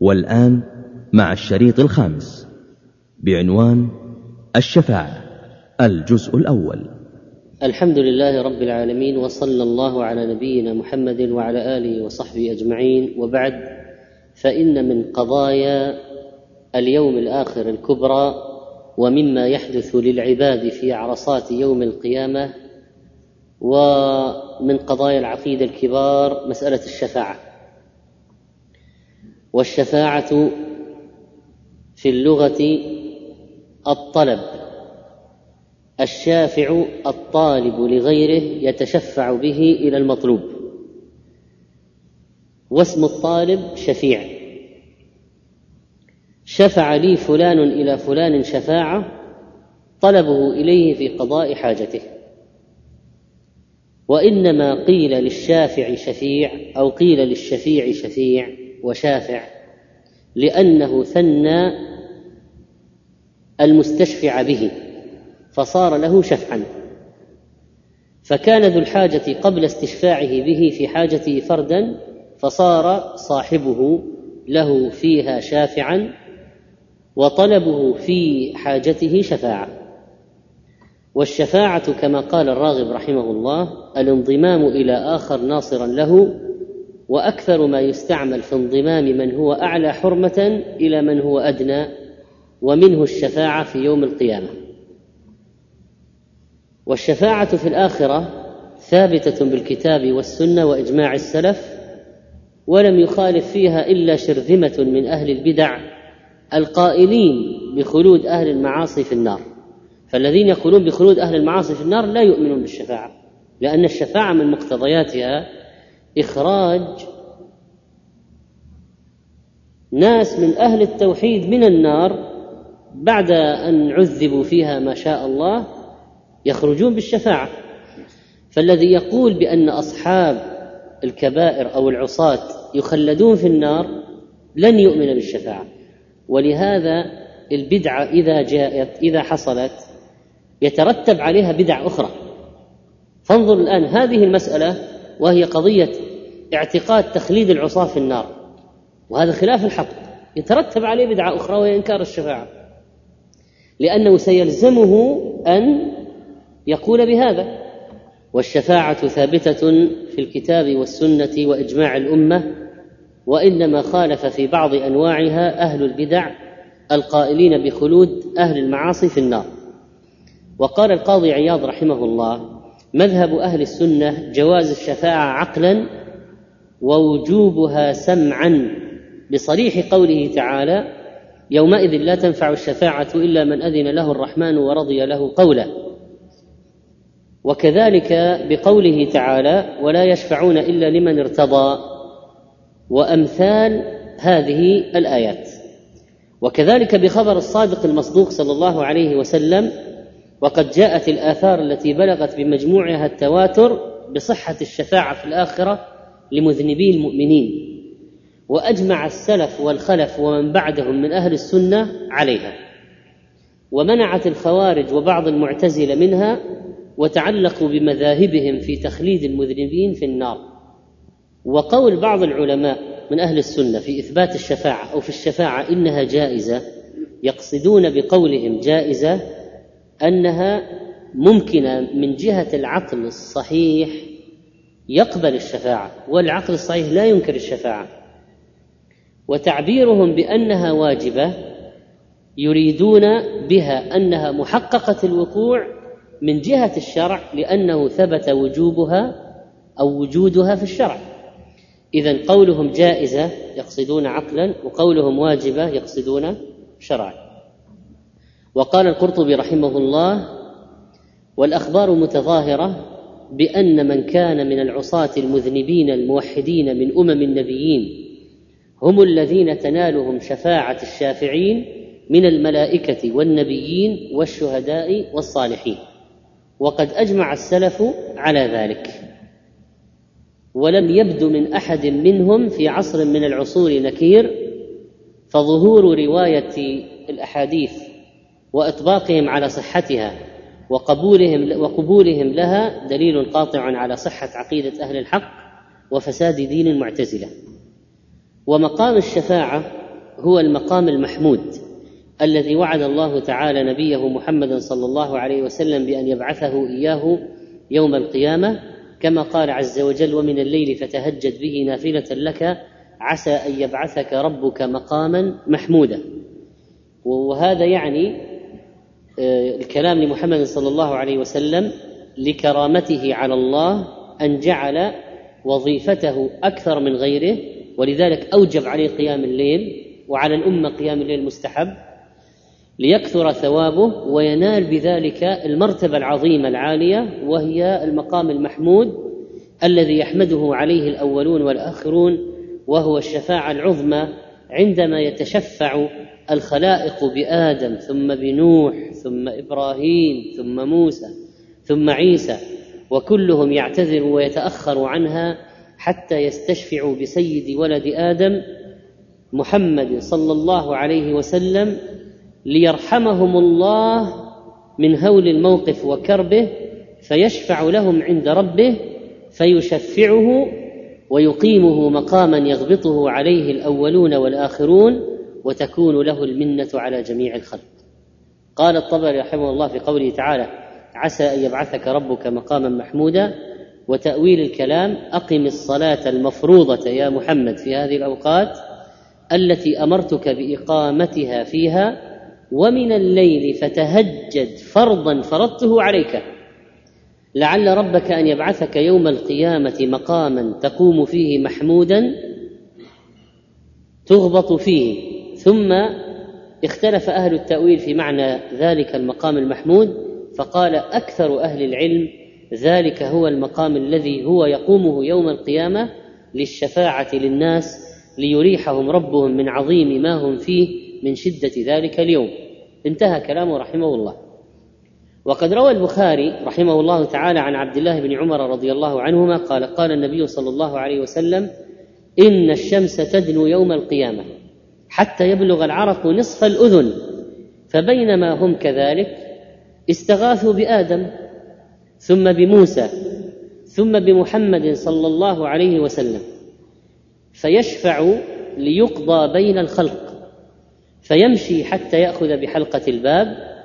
والآن مع الشريط الخامس بعنوان الشفاعة الجزء الأول. الحمد لله رب العالمين وصلى الله على نبينا محمد وعلى آله وصحبه أجمعين. وبعد فإن من قضايا اليوم الآخر الكبرى ومما يحدث للعباد في عرصات يوم القيامة ومن قضايا العقيدة الكبار مسألة الشفاعة. والشفاعة في اللغة الطلب الشافع الطالب لغيره يتشفع به إلى المطلوب. واسم الطالب شفيع. شفع لي فلان إلى فلان شفاعة طلبه إليه في قضاء حاجته. وإنما قيل للشافع شفيع أو قيل للشفيع شفيع. وشافع لأنه ثنى المستشفع به فصار له شفعا. فكان ذو الحاجة قبل استشفاعه به في حاجته فردا فصار صاحبه له فيها شافعا وطلبه في حاجته شفاعة. والشفاعة كما قال الراغب رحمه الله الانضمام إلى آخر ناصرا له وأكثر ما يستعمل في انضمام من هو أعلى حرمة إلى من هو أدنى ومنه الشفاعة في يوم القيامة. والشفاعة في الآخرة ثابتة بالكتاب والسنة وإجماع السلف ولم يخالف فيها إلا شرذمة من أهل البدع القائلين بخلود أهل المعاصي في النار. فالذين يقولون بخلود أهل المعاصي في النار لا يؤمنون بالشفاعة لأن الشفاعة من مقتضياتها إخراج ناس من أهل التوحيد من النار بعد أن عذبوا فيها ما شاء الله يخرجون بالشفاعة. فالذي يقول بأن أصحاب الكبائر أو العصاة يخلدون في النار لن يؤمن بالشفاعة. ولهذا البدعة إذا جاءت إذا حصلت يترتب عليها بدع أخرى. فانظر الآن هذه المسألة وهي قضية اعتقاد تخليد العصاة في النار. وهذا خلاف الحق. يترتب عليه بدعة أخرى وهي إنكار الشفاعة. لأنه سيلزمه أن يقول بهذا. والشفاعة ثابتة في الكتاب والسنة وإجماع الأمة وإنما خالف في بعض أنواعها أهل البدع القائلين بخلود أهل المعاصي في النار. وقال القاضي عياض رحمه الله مذهب أهل السنة جواز الشفاعة عقلا ووجوبها سمعا بصريح قوله تعالى يومئذ لا تنفع الشفاعة إلا من أذن له الرحمن ورضي له قولا وكذلك بقوله تعالى ولا يشفعون إلا لمن ارتضى. وأمثال هذه الآيات. وكذلك بخبر الصادق المصدوق صلى الله عليه وسلم وقد جاءت الآثار التي بلغت بمجموعها التواتر بصحة الشفاعة في الآخرة لمذنبي المؤمنين وأجمع السلف والخلف ومن بعدهم من أهل السنة عليها ومنعت الخوارج وبعض المعتزلة منها وتعلقوا بمذاهبهم في تخليد المذنبين في النار وقول بعض العلماء من أهل السنة في إثبات الشفاعة أو في الشفاعة إنها جائزة يقصدون بقولهم جائزة أنها ممكنة من جهة العقل الصحيح يقبل الشفاعة والعقل الصحيح لا ينكر الشفاعة. وتعبيرهم بأنها واجبة يريدون بها أنها محققة الوقوع من جهة الشرع لأنه ثبت وجوبها أو وجودها في الشرع. إذا قولهم جائزة يقصدون عقلا وقولهم واجبة يقصدون شرعا. وقال القرطبي رحمه الله والأخبار متظاهرة بأن من كان من العصاة المذنبين الموحدين من أمم النبيين هم الذين تنالهم شفاعة الشافعين من الملائكة والنبيين والشهداء والصالحين. وقد أجمع السلف على ذلك. ولم يبد من أحد منهم في عصر من العصور نكير فظهور رواية الأحاديث وإطباقهم على صحتها وقبولهم وقبولهم لها دليل قاطع على صحة عقيدة أهل الحق وفساد دين المعتزلة. ومقام الشفاعة هو المقام المحمود الذي وعد الله تعالى نبيه محمدا صلى الله عليه وسلم بأن يبعثه إياه يوم القيامة كما قال عز وجل ومن الليل فتهجد به نافلة لك عسى أن يبعثك ربك مقاما محمودا. وهذا يعني الكلام لمحمد صلى الله عليه وسلم لكرامته على الله أن جعل وظيفته أكثر من غيره ولذلك أوجب عليه قيام الليل وعلى الأمة قيام الليل مستحب ليكثر ثوابه وينال بذلك المرتبة العظيمة العالية وهي المقام المحمود الذي يحمده عليه الأولون والآخرون وهو الشفاعة العظمى عندما يتشفع الخلائق بآدم ثم بنوح ثم إبراهيم ثم موسى ثم عيسى وكلهم يعتذر ويتأخر عنها حتى يستشفعوا بسيد ولد آدم محمد صلى الله عليه وسلم ليرحمهم الله من هول الموقف وكربه فيشفع لهم عند ربه فيشفعه ويقيمه مقاما يغبطه عليه الأولون والآخرون وتكون له المنة على جميع الخلق. قال الطبري رحمه الله في قوله تعالى عسى أن يبعثك ربك مقاما محمودا وتأويل الكلام أقم الصلاة المفروضة يا محمد في هذه الأوقات التي أمرتك بإقامتها فيها ومن الليل فتهجد فرضا فرضته عليك لعل ربك أن يبعثك يوم القيامة مقاما تقوم فيه محمودا تغبط فيه. ثم اختلف أهل التأويل في معنى ذلك المقام المحمود فقال أكثر أهل العلم ذلك هو المقام الذي هو يقومه يوم القيامة للشفاعة للناس ليريحهم ربهم من عظيم ما هم فيه من شدة ذلك اليوم. انتهى كلامه رحمه الله. وقد روى البخاري رحمه الله تعالى عن عبد الله بن عمر رضي الله عنهما قال قال النبي صلى الله عليه وسلم إن الشمس تدنو يوم القيامة حتى يبلغ العرق نصف الأذن فبينما هم كذلك استغاثوا بآدم ثم بموسى ثم بمحمد صلى الله عليه وسلم فيشفع ليقضى بين الخلق فيمشي حتى يأخذ بحلقة الباب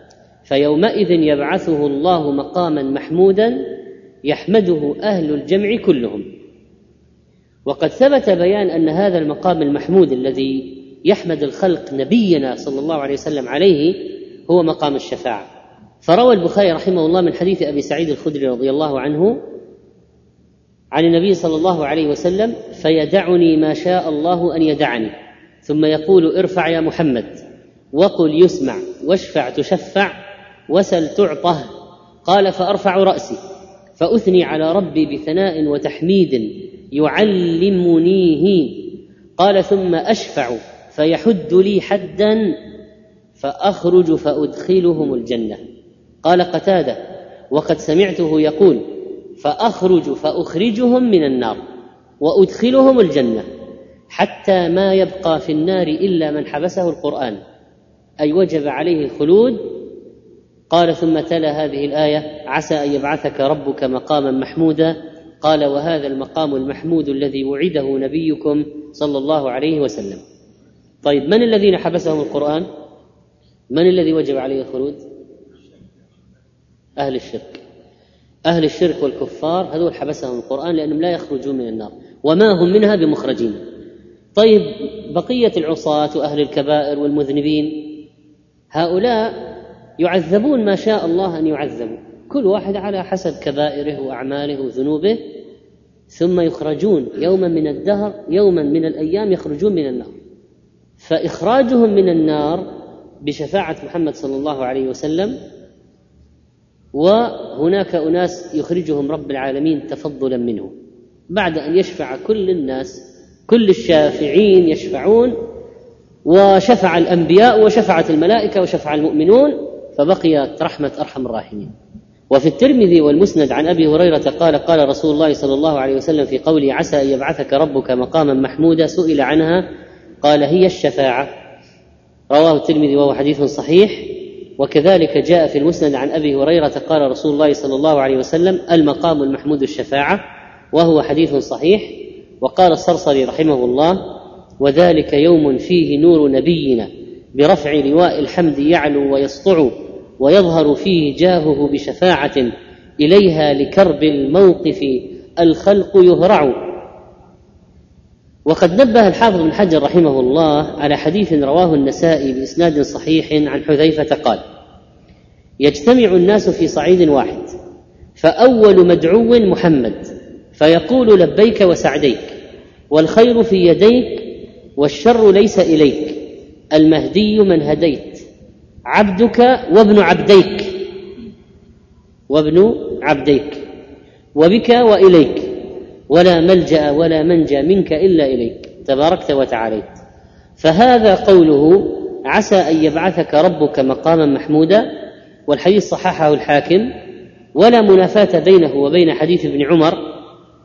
فيومئذ يبعثه الله مقاما محمودا يحمده أهل الجمع كلهم. وقد ثبت بيان أن هذا المقام المحمود الذي يحمد الخلق نبينا صلى الله عليه وسلم عليه هو مقام الشفاعة. فروى البخاري رحمه الله من حديث أبي سعيد الخدري رضي الله عنه عن النبي صلى الله عليه وسلم فيدعني ما شاء الله أن يدعني. ثم يقول ارفع يا محمد. وقل يسمع. واشفع تشفع. وسل تعطه. قال فأرفع رأسي فأثني على ربي بثناء وتحميد يعلمنيه قال ثم أشفع فيحد لي حدا فأخرج فأدخلهم الجنة. قال قتادة وقد سمعته يقول فأخرج فأخرجهم من النار وأدخلهم الجنة حتى ما يبقى في النار إلا من حبسه القرآن. أي وجب عليه الخلود قال ثم تلا هذه الآية عسى أن يبعثك ربك مقاما محمودا. قال وهذا المقام المحمود الذي وعده نبيكم صلى الله عليه وسلم. طيب من الذين حبسهم القرآن؟ من الذي وجب عليه الخلود؟ أهل الشرك. أهل الشرك والكفار هذول حبسهم القرآن لأنهم لا يخرجون من النار. وما هم منها؟ بمخرجين. طيب بقية العصاة وأهل الكبائر والمذنبين هؤلاء يعذبون ما شاء الله أن يعذبوا. كل واحد على حسب كبائره وأعماله وذنوبه ثم يخرجون يوما من الدهر يوما من الأيام يخرجون من النار. فإخراجهم من النار بشفاعة محمد صلى الله عليه وسلم وهناك أناس يخرجهم رب العالمين تفضلا منه. بعد أن يشفع كل الناس كل الشافعين يشفعون وشفع الأنبياء وشفعت الملائكة وشفع المؤمنون فبقيت رحمة أرحم الراحمين. وفي الترمذي والمسند عن أبي هريرة قال قال رسول الله صلى الله عليه وسلم في قوله عسى أن يبعثك ربك مقاما محمودا سئل عنها قال هي الشفاعة رواه الترمذي وهو حديث صحيح. وكذلك جاء في المسند عن أبي هريرة قال رسول الله صلى الله عليه وسلم المقام المحمود الشفاعة وهو حديث صحيح. وقال الصرصري رحمه الله وذلك يوم فيه نور نبينا برفع لواء الحمد يعلو ويسطع ويظهر فيه جاهه بشفاعة إليها لكرب الموقف الخلق يهرع. وقد نبه الحافظ بن حجر رحمه الله على حديث رواه النسائي بإسناد صحيح عن حذيفة قال يجتمع الناس في صعيد واحد فأول مدعو محمد فيقول لبيك وسعديك والخير في يديك والشر ليس إليك المهدي من هديت. عبدك وابن عبديك. وابن عبديك. وبك وإليك. ولا ملجأ ولا منجأ منك إلا إليك. تباركت وتعاليت. فهذا قوله عسى أن يبعثك ربك مقاما محمودا والحديث صححه الحاكم. ولا منافاة بينه وبين حديث ابن عمر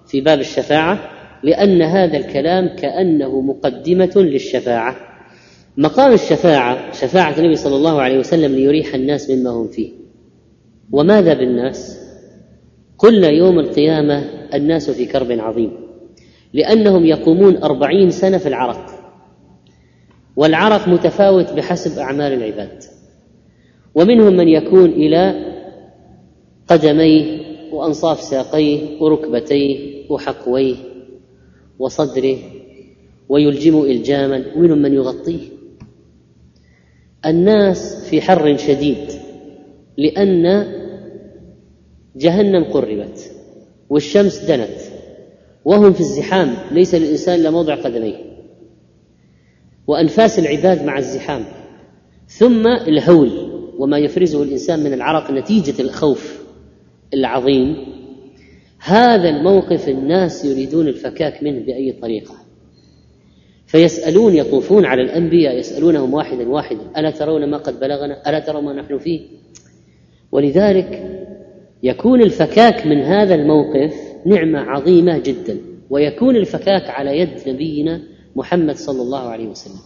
في باب الشفاعة لأن هذا الكلام كأنه مقدمة للشفاعة. مقام الشفاعة شفاعة النبي صلى الله عليه وسلم ليريح الناس مما هم فيه. وماذا بالناس؟ قلنا يوم القيامة الناس في كرب عظيم لأنهم يقومون أربعين سنة في العرق. والعرق متفاوت بحسب أعمال العباد. ومنهم من يكون إلى قدميه وأنصاف ساقيه وركبتيه وحقويه وصدره ويلجم إلجاما ومنهم من يغطيه. الناس في حر شديد لأن جهنم قربت والشمس دنت وهم في الزحام ليس للإنسان إلا موضع قدميه. وأنفاس العباد مع الزحام ثم الهول وما يفرزه الإنسان من العرق نتيجة الخوف العظيم. هذا الموقف الناس يريدون الفكاك منه بأي طريقة. فيسألون يطوفون على الأنبياء يسألونهم واحدا واحدا ألا ترون ما قد بلغنا؟ ألا ترون ما نحن فيه؟ ولذلك يكون الفكاك من هذا الموقف نعمة عظيمة جدا ويكون الفكاك على يد نبينا محمد صلى الله عليه وسلم.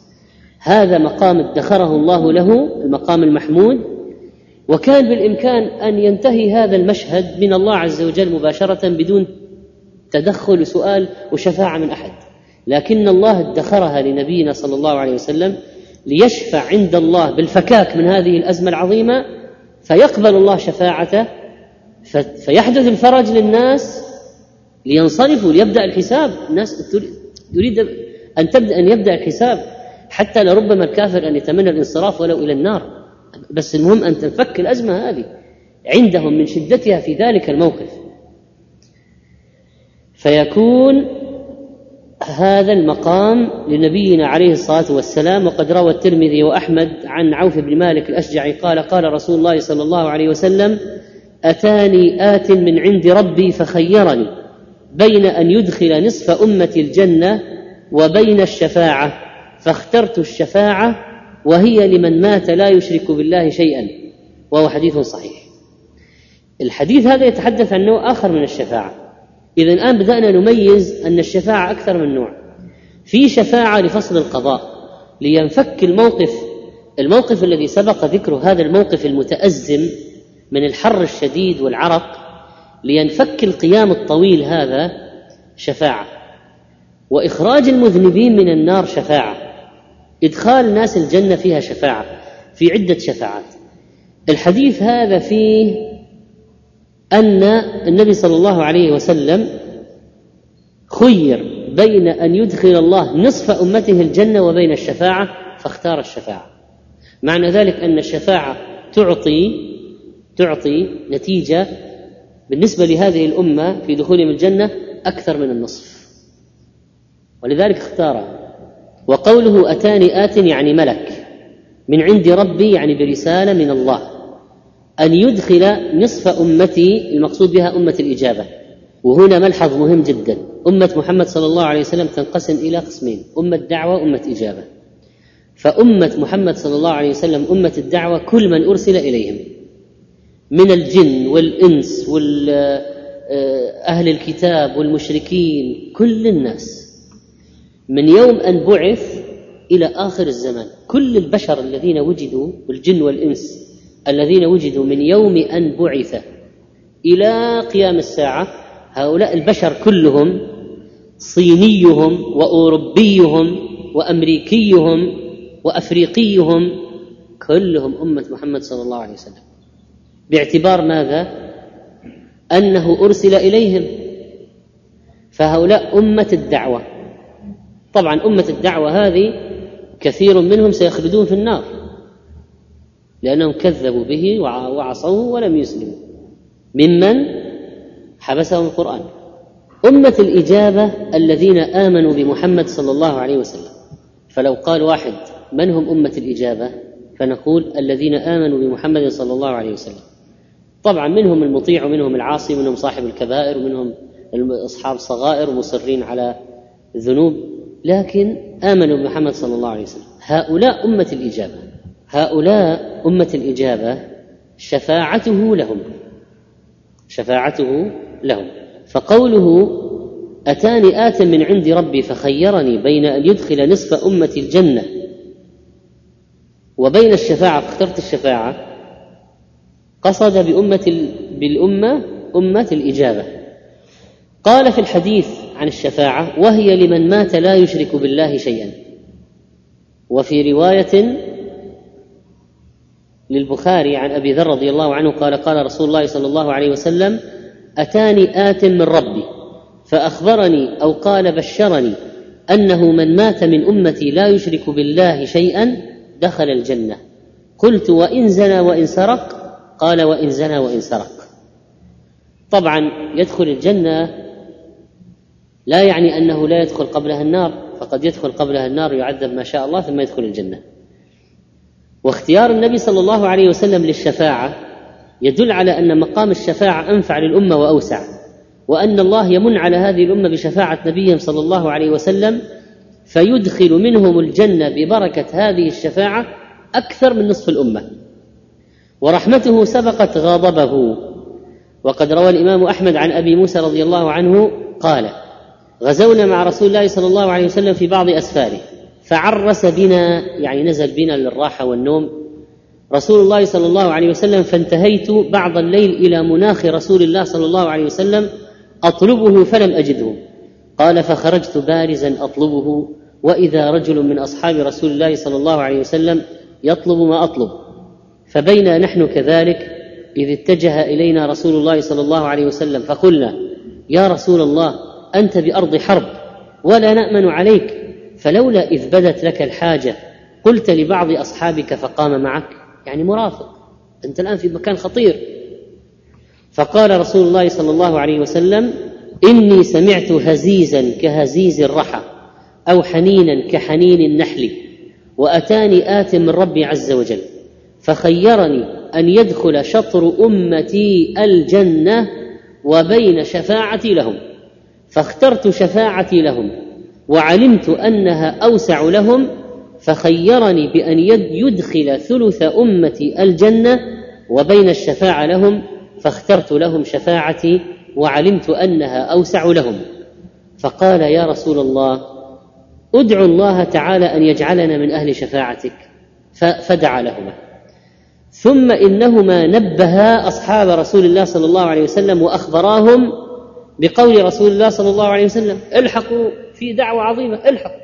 هذا مقام ادخره الله له المقام المحمود وكان بالإمكان أن ينتهي هذا المشهد من الله عز وجل مباشرة بدون تدخل سؤال وشفاعة من أحد. لكن الله ادخرها لنبينا صلى الله عليه وسلم ليشفع عند الله بالفكاك من هذه الأزمة العظيمة فيقبل الله شفاعته فيحدث الفرج للناس لينصرفوا ليبدأ الحساب. الناس تريد أن تبدأ أن يبدأ الحساب حتى لربما الكافر أن يتمنى الانصراف ولو إلى النار. بس المهم أن تنفك الأزمة هذه عندهم من شدتها في ذلك الموقف. فيكون هذا المقام لنبينا عليه الصلاة والسلام وقد روى الترمذي وأحمد عن عوف بن مالك الأشجعي قال قال رسول الله صلى الله عليه وسلم أتاني آت من عند ربي فخيرني بين أن يدخل نصف امتي الجنة وبين الشفاعة فاخترت الشفاعة وهي لمن مات لا يشرك بالله شيئا وهو حديث صحيح. الحديث هذا يتحدث عن نوع آخر من الشفاعة. إذا الآن بدأنا نميز أن الشفاعة أكثر من نوع. في شفاعة لفصل القضاء لينفك الموقف الموقف الذي سبق ذكره هذا الموقف المتأزم من الحر الشديد والعرق لينفك القيام الطويل هذا شفاعة. وإخراج المذنبين من النار شفاعة. إدخال ناس الجنة فيها شفاعة في عدة شفاعات. الحديث هذا فيه أن النبي صلى الله عليه وسلم خير بين أن يدخل الله نصف أمته الجنة وبين الشفاعة فاختار الشفاعة. معنى ذلك أن الشفاعة تعطي تعطي نتيجة بالنسبة لهذه الأمة في دخولهم الجنة أكثر من النصف. ولذلك اختار. وقوله أتاني آت يعني ملك من عند ربي يعني برسالة من الله. أن يدخل نصف أمتي المقصود بها أمة الإجابة. وهنا ملحظ مهم جدا. أمة محمد صلى الله عليه وسلم تنقسم إلى قسمين أمة دعوة وامه إجابة. فأمة محمد صلى الله عليه وسلم أمة الدعوة كل من أرسل إليهم. من الجن والإنس وأهل الكتاب والمشركين كل الناس. من يوم أن بعث إلى آخر الزمان كل البشر الذين وجدوا والجن والإنس الذين وجدوا من يوم أن بعث إلى قيام الساعة هؤلاء البشر كلهم صينيهم وأوروبيهم وأمريكيهم وأفريقيهم كلهم أمة محمد صلى الله عليه وسلم. باعتبار ماذا؟ أنه أرسل إليهم. فهؤلاء أمة الدعوة. طبعا أمة الدعوة هذه كثير منهم سيخلدون في النار. لأنهم كذبوا به وعصوه ولم يسلموا. ممن؟ حبسهم القرآن. أمة الإجابة الذين آمنوا بمحمد صلى الله عليه وسلم. فلو قال واحد من هم أمة الإجابة؟ فنقول الذين آمنوا بمحمد صلى الله عليه وسلم. طبعا منهم المطيع ومنهم العاصي ومنهم صاحب الكبائر ومنهم اصحاب الصغائر ومصرين على الذنوب. لكن آمنوا بمحمد صلى الله عليه وسلم. هؤلاء أمة الإجابة. هؤلاء أمة الإجابة شفاعته لهم. شفاعته لهم. فقوله أتاني ات من عند ربي فخيرني بين أن يدخل نصف أمة الجنة وبين الشفاعة فاخترت الشفاعة قصد بأمة بالأمة أمة الإجابة. قال في الحديث عن الشفاعة وهي لمن مات لا يشرك بالله شيئا. وفي رواية للبخاري عن أبي ذر رضي الله عنه قال قال رسول الله صلى الله عليه وسلم أتاني آت من ربي فأخبرني أو قال بشرني أنه من مات من أمتي لا يشرك بالله شيئا دخل الجنة. قلت وإن زنى وإن سرق؟ قال وإن زنى وإن سرق. طبعا يدخل الجنة لا يعني أنه لا يدخل قبلها النار فقد يدخل قبلها النار يعذب ما شاء الله ثم يدخل الجنة. واختيار النبي صلى الله عليه وسلم للشفاعة يدل على أن مقام الشفاعة أنفع للأمة وأوسع وأن الله يمن على هذه الأمة بشفاعة نبيهم صلى الله عليه وسلم فيدخل منهم الجنة ببركة هذه الشفاعة أكثر من نصف الأمة. ورحمته سبقت غضبه. وقد روى الإمام أحمد عن أبي موسى رضي الله عنه قال غزونا مع رسول الله صلى الله عليه وسلم في بعض أسفاره. فعرس بنا يعني نزل بنا للراحة والنوم. رسول الله صلى الله عليه وسلم فانتهيت بعض الليل إلى مناخ رسول الله صلى الله عليه وسلم أطلبه فلم أجده. قال فخرجت بارزا أطلبه وإذا رجل من أصحاب رسول الله صلى الله عليه وسلم يطلب ما أطلب. فبينا نحن كذلك إذ اتجه إلينا رسول الله صلى الله عليه وسلم فقلنا يا رسول الله أنت بأرض حرب ولا نأمن عليك فلولا إذ بدت لك الحاجة قلت لبعض أصحابك فقام معك. يعني مرافق. أنت الآن في مكان خطير. فقال رسول الله صلى الله عليه وسلم إني سمعت هزيزا كهزيز الرحى أو حنينا كحنين النحل وأتاني آت من ربي عز وجل فخيرني أن يدخل شطر أمتي الجنة وبين شفاعتي لهم. فاخترت شفاعتي لهم. وعلمت أنها أوسع لهم فخيرني بأن يدخل ثلث امتي الجنة وبين الشفاعة لهم فاخترت لهم شفاعتي وعلمت أنها أوسع لهم. فقال يا رسول الله ادعو الله تعالى أن يجعلنا من أهل شفاعتك. فدعا لهما. ثم إنهما نبها أصحاب رسول الله صلى الله عليه وسلم وأخبراهم بقول رسول الله صلى الله عليه وسلم الحقوا في دعوة عظيمة الحقوا.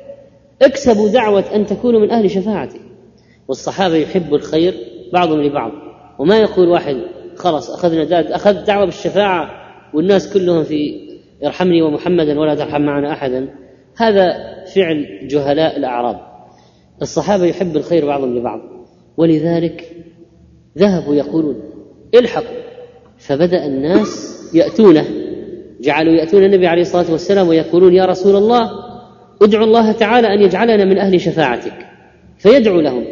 اكسبوا دعوة أن تكونوا من أهل شفاعتي. والصحابة يحبوا الخير بعضهم لبعض. وما يقول واحد خلاص أخذنا داد اخذ دعوة بالشفاعة والناس كلهم في ارحمني ومحمدا ولا ترحم معنا أحدا. هذا فعل جهلاء الأعراب. الصحابة يحب الخير بعضهم لبعض. ولذلك ذهبوا يقولون الحقوا. فبدأ الناس يأتونه. جعلوا يأتون النبي عليه الصلاة والسلام ويقولون يا رسول الله ادعو الله تعالى أن يجعلنا من أهل شفاعتك. فيدعو لهم.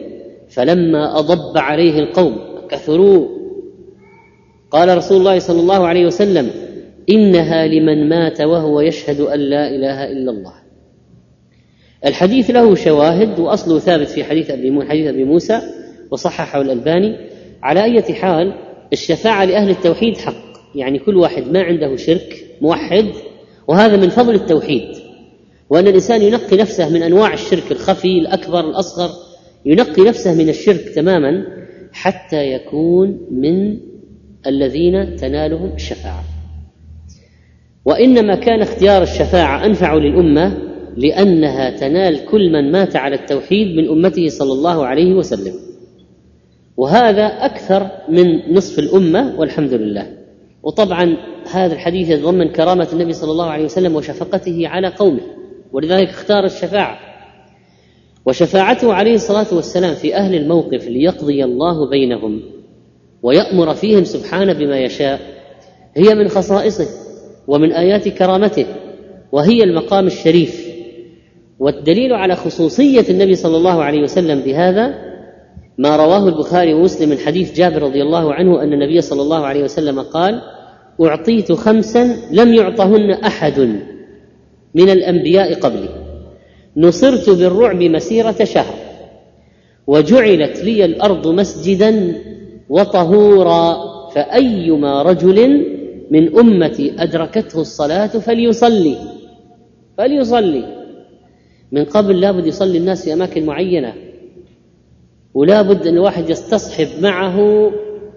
فلما أضب عليه القوم كثروا. قال رسول الله صلى الله عليه وسلم إنها لمن مات وهو يشهد أن لا إله إلا الله. الحديث له شواهد واصله ثابت في حديث أبي حديث أبي موسى وصححه الألباني. على أي حال الشفاعة لأهل التوحيد حق. يعني كل واحد ما عنده شرك موحد وهذا من فضل التوحيد وأن الإنسان ينقي نفسه من أنواع الشرك الخفي الأكبر الأصغر ينقي نفسه من الشرك تماما حتى يكون من الذين تنالهم الشفاعة. وإنما كان اختيار الشفاعة أنفع للأمة لأنها تنال كل من مات على التوحيد من أمته صلى الله عليه وسلم. وهذا أكثر من نصف الأمة والحمد لله. وطبعا هذا الحديث يتضمن كرامة النبي صلى الله عليه وسلم وشفقته على قومه ولذلك اختار الشفاعة. وشفاعته عليه الصلاة والسلام في أهل الموقف ليقضي الله بينهم ويأمر فيهم سبحانه بما يشاء هي من خصائصه ومن آيات كرامته وهي المقام الشريف. والدليل على خصوصية النبي صلى الله عليه وسلم بهذا ما رواه البخاري ومسلم من حديث جابر رضي الله عنه أن النبي صلى الله عليه وسلم قال أعطيت خمسا لم يعطهن أحد من الأنبياء قبلي. نصرت بالرعب مسيرة شهر وجعلت لي الأرض مسجدا وطهورا فأيما رجل من أمتي أدركته الصلاة فليصلي فليصلي. من قبل لابد يصلي الناس في أماكن معينة ولا بد أن الواحد يستصحب معه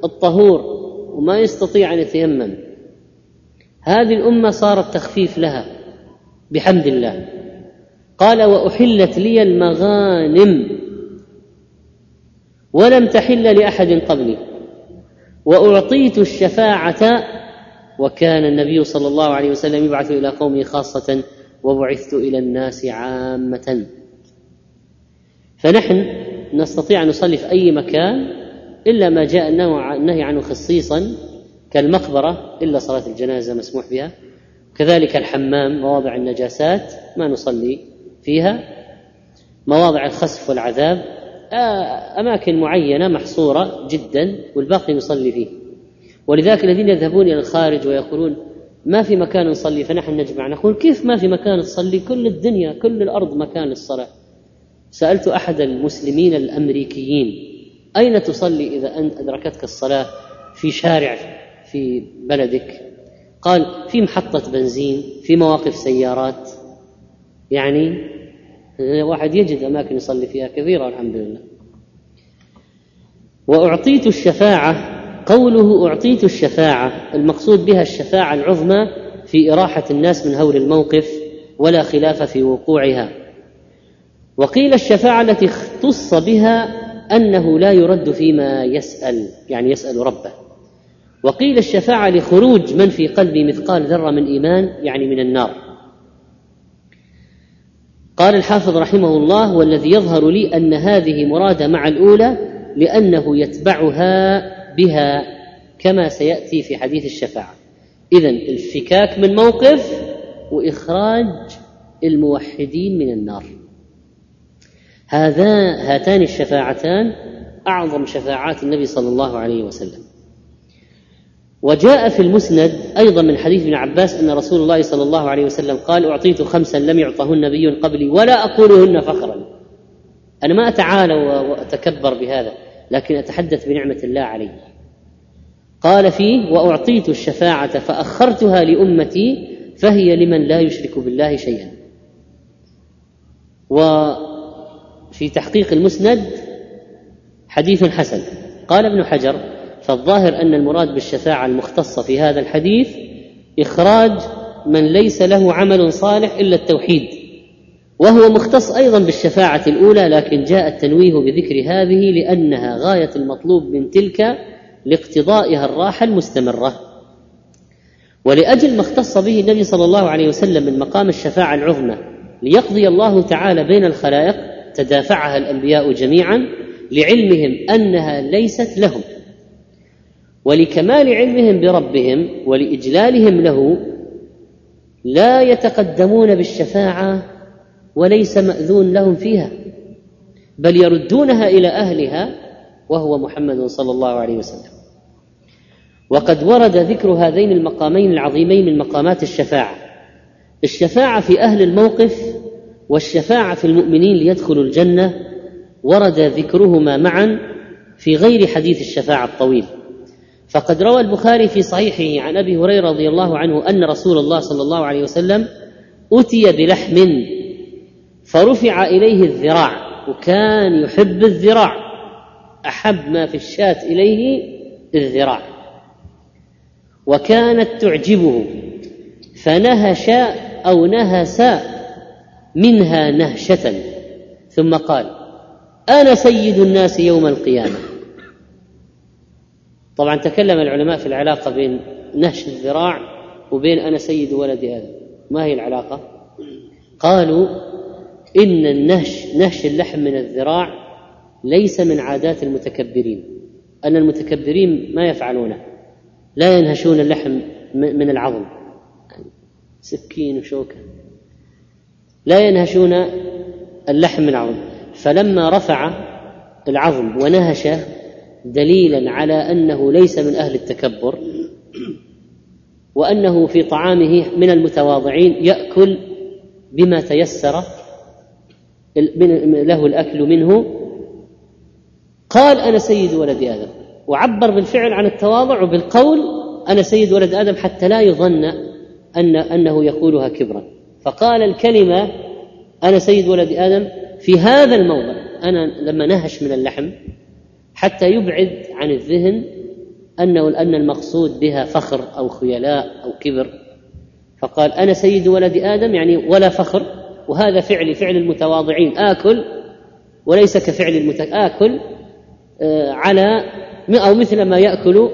الطهور وما يستطيع أن يتيمم. هذه الأمة صارت تخفيف لها بحمد الله. قال وأحلت لي المغانم ولم تحل لأحد قبلي. وأعطيت الشفاعة وكان النبي صلى الله عليه وسلم يبعث إلى قومه خاصة وبعثت إلى الناس عامة. فنحن نستطيع أن نصلي في أي مكان إلا ما جاء النهي عنه خصيصا كالمقبرة إلا صلاة الجنازة مسموح بها. كذلك الحمام مواضع النجاسات ما نصلي فيها. مواضع الخسف والعذاب أماكن معينة محصورة جدا والباقي نصلي فيه. ولذلك الذين يذهبون إلى الخارج ويقولون ما في مكان نصلي فنحن نجمع. نقول كيف ما في مكان تصلي؟ كل الدنيا كل الأرض مكان للصلاه سألت أحد المسلمين الأمريكيين أين تصلي إذا انت أدركتك الصلاة في شارع في بلدك؟ قال في محطة بنزين في مواقف سيارات. يعني واحد يجد أماكن يصلي فيها كثيرة الحمد لله وأعطيت الشفاعة قوله أعطيت الشفاعة المقصود بها الشفاعة العظمى في إراحة الناس من هول الموقف ولا خلاف في وقوعها. وقيل الشفاعة التي اختص بها أنه لا يرد فيما يسأل يعني يسأل ربه. وقيل الشفاعة لخروج من في قلبه مثقال ذرة من إيمان يعني من النار. قال الحافظ رحمه الله والذي يظهر لي أن هذه مرادة مع الأولى لأنه يتبعها بها كما سيأتي في حديث الشفاعة. اذا الفكاك من موقف وإخراج الموحدين من النار. هذا هاتان الشفاعتان أعظم شفاعات النبي صلى الله عليه وسلم. وجاء في المسند أيضا من حديث ابن عباس أن رسول الله صلى الله عليه وسلم قال أعطيت خمسا لم يعطهن نبي قبلي ولا أقولهن فخرا أنا ما أتعالى وأتكبر بهذا لكن أتحدث بنعمة الله علي. قال فيه وأعطيت الشفاعة فأخرتها لأمتي فهي لمن لا يشرك بالله شيئا. وفي تحقيق المسند حديث حسن. قال ابن حجر فالظاهر أن المراد بالشفاعة المختصة في هذا الحديث إخراج من ليس له عمل صالح إلا التوحيد وهو مختص أيضا بالشفاعة الأولى لكن جاء التنويه بذكر هذه لأنها غاية المطلوب من تلك لاقتضائها الراحة المستمرة. ولأجل ما اختص به النبي صلى الله عليه وسلم من مقام الشفاعة العظمى ليقضي الله تعالى بين الخلائق تدافعها الأنبياء جميعا لعلمهم أنها ليست لهم. ولكمال علمهم بربهم ولإجلالهم له لا يتقدمون بالشفاعة وليس مأذون لهم فيها بل يردونها إلى أهلها وهو محمد صلى الله عليه وسلم. وقد ورد ذكر هذين المقامين العظيمين من مقامات الشفاعة الشفاعة في أهل الموقف والشفاعة في المؤمنين ليدخلوا الجنة ورد ذكرهما معا في غير حديث الشفاعة الطويل. فقد روى البخاري في صحيحه عن أبي هريرة رضي الله عنه أن رسول الله صلى الله عليه وسلم أتي بلحم فرفع إليه الذراع وكان يحب الذراع أحب ما في الشاة إليه الذراع وكانت تعجبه فنهش أو نهس منها نهشة ثم قال أنا سيد الناس يوم القيامة. طبعا تكلم العلماء في العلاقة بين نهش الذراع وبين أنا سيد ولد آدم ما هي العلاقة؟ قالوا إن النهش نهش اللحم من الذراع ليس من عادات المتكبرين. أن المتكبرين ما يفعلونه. لا ينهشون اللحم من العظم. سكين وشوكة. لا ينهشون اللحم من العظم. فلما رفع العظم ونهش دليلا على أنه ليس من أهل التكبر وأنه في طعامه من المتواضعين يأكل بما تيسر له الأكل منه. قال أنا سيد ولد آدم وعبر بالفعل عن التواضع وبالقول أنا سيد ولد آدم حتى لا يظن أن أنه يقولها كبرا. فقال الكلمة أنا سيد ولد آدم في هذا الموضع أنا لما نهش من اللحم حتى يبعد عن الذهن أنه ان المقصود بها فخر أو خيلاء أو كبر. فقال أنا سيد ولد آدم يعني ولا فخر وهذا فعلي فعل المتواضعين. آكل وليس كفعل المت... آكل آه، على أو مثل ما يأكل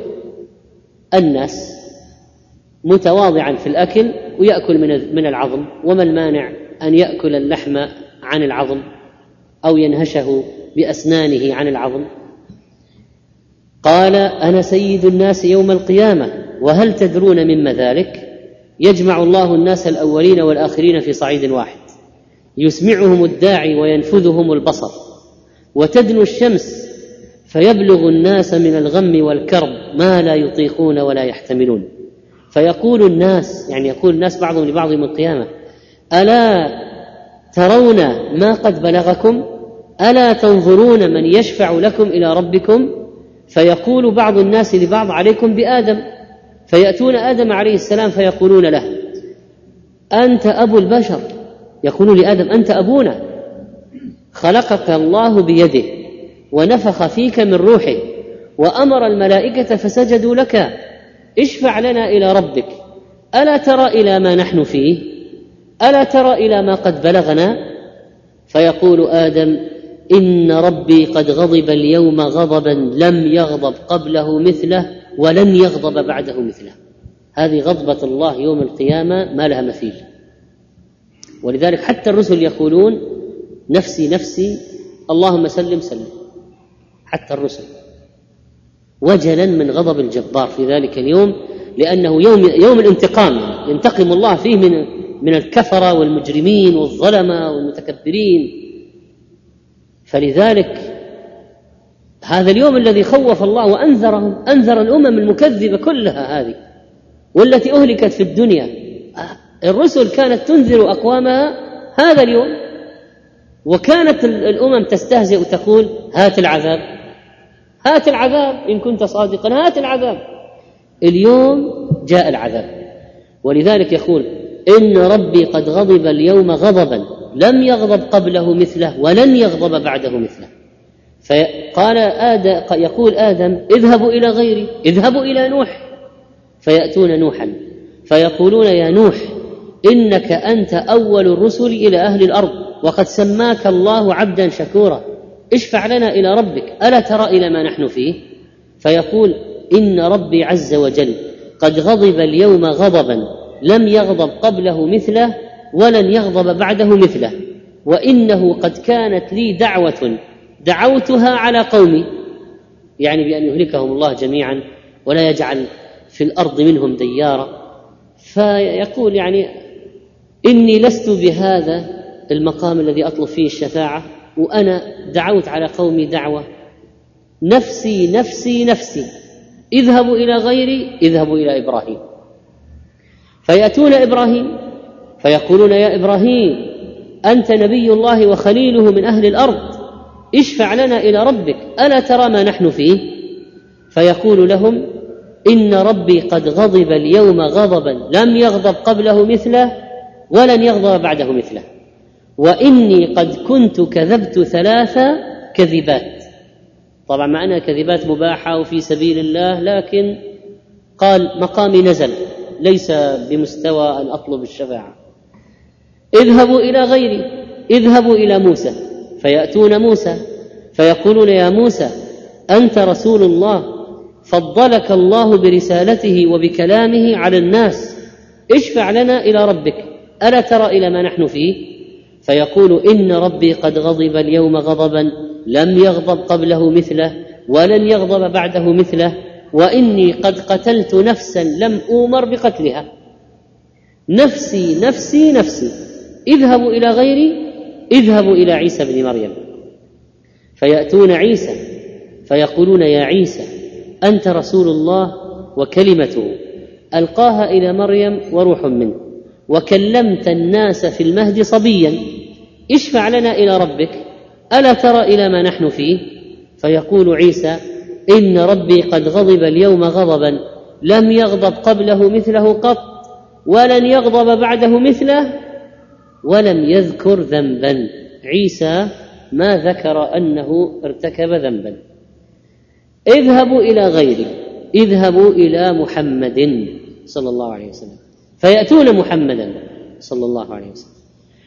الناس. متواضعا في الأكل ويأكل من من العظم. وما المانع أن يأكل اللحم عن العظم أو ينهشه بأسنانه عن العظم؟ قال أنا سيد الناس يوم القيامة وهل تدرون مما ذلك؟ يجمع الله الناس الأولين والآخرين في صعيد واحد. يسمعهم الداعي وينفذهم البصر. وتدنو الشمس فيبلغ الناس من الغم والكرب ما لا يطيقون ولا يحتملون. فيقول الناس يعني يقول الناس بعضهم لبعض يوم القيامة ألا ترون ما قد بلغكم؟ ألا تنظرون من يشفع لكم إلى ربكم؟ فيقول بعض الناس لبعض عليكم بآدم فيأتون آدم عليه السلام فيقولون له أنت أبو البشر. يقول لآدم أنت أبونا. خلقك الله بيده ونفخ فيك من روحه وأمر الملائكة فسجدوا لك. اشفع لنا إلى ربك. ألا ترى إلى ما نحن فيه؟ ألا ترى إلى ما قد بلغنا؟ فيقول آدم إن ربي قد غضب اليوم غضبا لم يغضب قبله مثله ولن يغضب بعده مثله. هذه غضبة الله يوم القيامة ما لها مثيل. ولذلك حتى الرسل يقولون نفسي نفسي اللهم سلم سلم. حتى الرسل. وجلا من غضب الجبار في ذلك اليوم لأنه يوم يوم الانتقام. ينتقم الله فيه من من الكفرة والمجرمين والظلمة والمتكبرين. فلذلك هذا اليوم الذي خوف الله وأنذرهم أنذر الأمم المكذبة كلها هذه والتي أهلكت في الدنيا. الرسل كانت تنذر أقوامها هذا اليوم وكانت الأمم تستهزئ وتقول هات العذاب هات العذاب إن كنت صادقا هات العذاب. اليوم جاء العذاب ولذلك يقول إن ربي قد غضب اليوم غضبا. لم يغضب قبله مثله ولن يغضب بعده مثله. فقال آدم يقول آدم اذهبوا إلى غيري اذهبوا إلى نوح. فيأتون نوحا فيقولون يا نوح إنك أنت أول الرسل إلى أهل الأرض وقد سماك الله عبدا شكورا. اشفع لنا إلى ربك ألا ترى إلى ما نحن فيه؟ فيقول إن ربي عز وجل قد غضب اليوم غضبا لم يغضب قبله مثله ولن يغضب بعده مثله. وإنه قد كانت لي دعوة دعوتها على قومي يعني بأن يهلكهم الله جميعا ولا يجعل في الأرض منهم ديارا فيقول يعني إني لست بهذا المقام الذي أطلب فيه الشفاعة وأنا دعوت على قومي دعوة. نفسي نفسي نفسي. اذهبوا إلى غيري اذهبوا إلى إبراهيم. فيأتون إبراهيم فيقولون يا إبراهيم أنت نبي الله وخليله من أهل الأرض اشفع لنا إلى ربك ألا ترى ما نحن فيه؟ فيقول لهم إن ربي قد غضب اليوم غضبا لم يغضب قبله مثله ولن يغضب بعده مثله. وإني قد كنت كذبت ثلاث كذبات. طبعا مع انها كذبات مباحة وفي سبيل الله لكن قال مقامي نزل ليس بمستوى ان اطلب الشفاعة. اذهبوا إلى غيري اذهبوا إلى موسى فيأتون موسى فيقولون يا موسى أنت رسول الله فضلك الله برسالته وبكلامه على الناس اشفع لنا إلى ربك ألا ترى إلى ما نحن فيه؟ فيقول إن ربي قد غضب اليوم غضبا لم يغضب قبله مثله ولن يغضب بعده مثله وإني قد قتلت نفسا لم أومر بقتلها. نفسي نفسي نفسي. اذهبوا إلى غيري اذهبوا إلى عيسى بن مريم. فيأتون عيسى فيقولون يا عيسى أنت رسول الله وكلمته. ألقاها إلى مريم وروح منه. وكلمت الناس في المهد صبيا. اشفع لنا إلى ربك. ألا ترى إلى ما نحن فيه؟ فيقول عيسى إن ربي قد غضب اليوم غضبا. لم يغضب قبله مثله قط ولن يغضب بعده مثله ولم يذكر ذنبا. عيسى ما ذكر أنه ارتكب ذنبا. اذهبوا إلى غيري اذهبوا إلى محمد صلى الله عليه وسلم. فيأتون محمدا صلى الله عليه وسلم.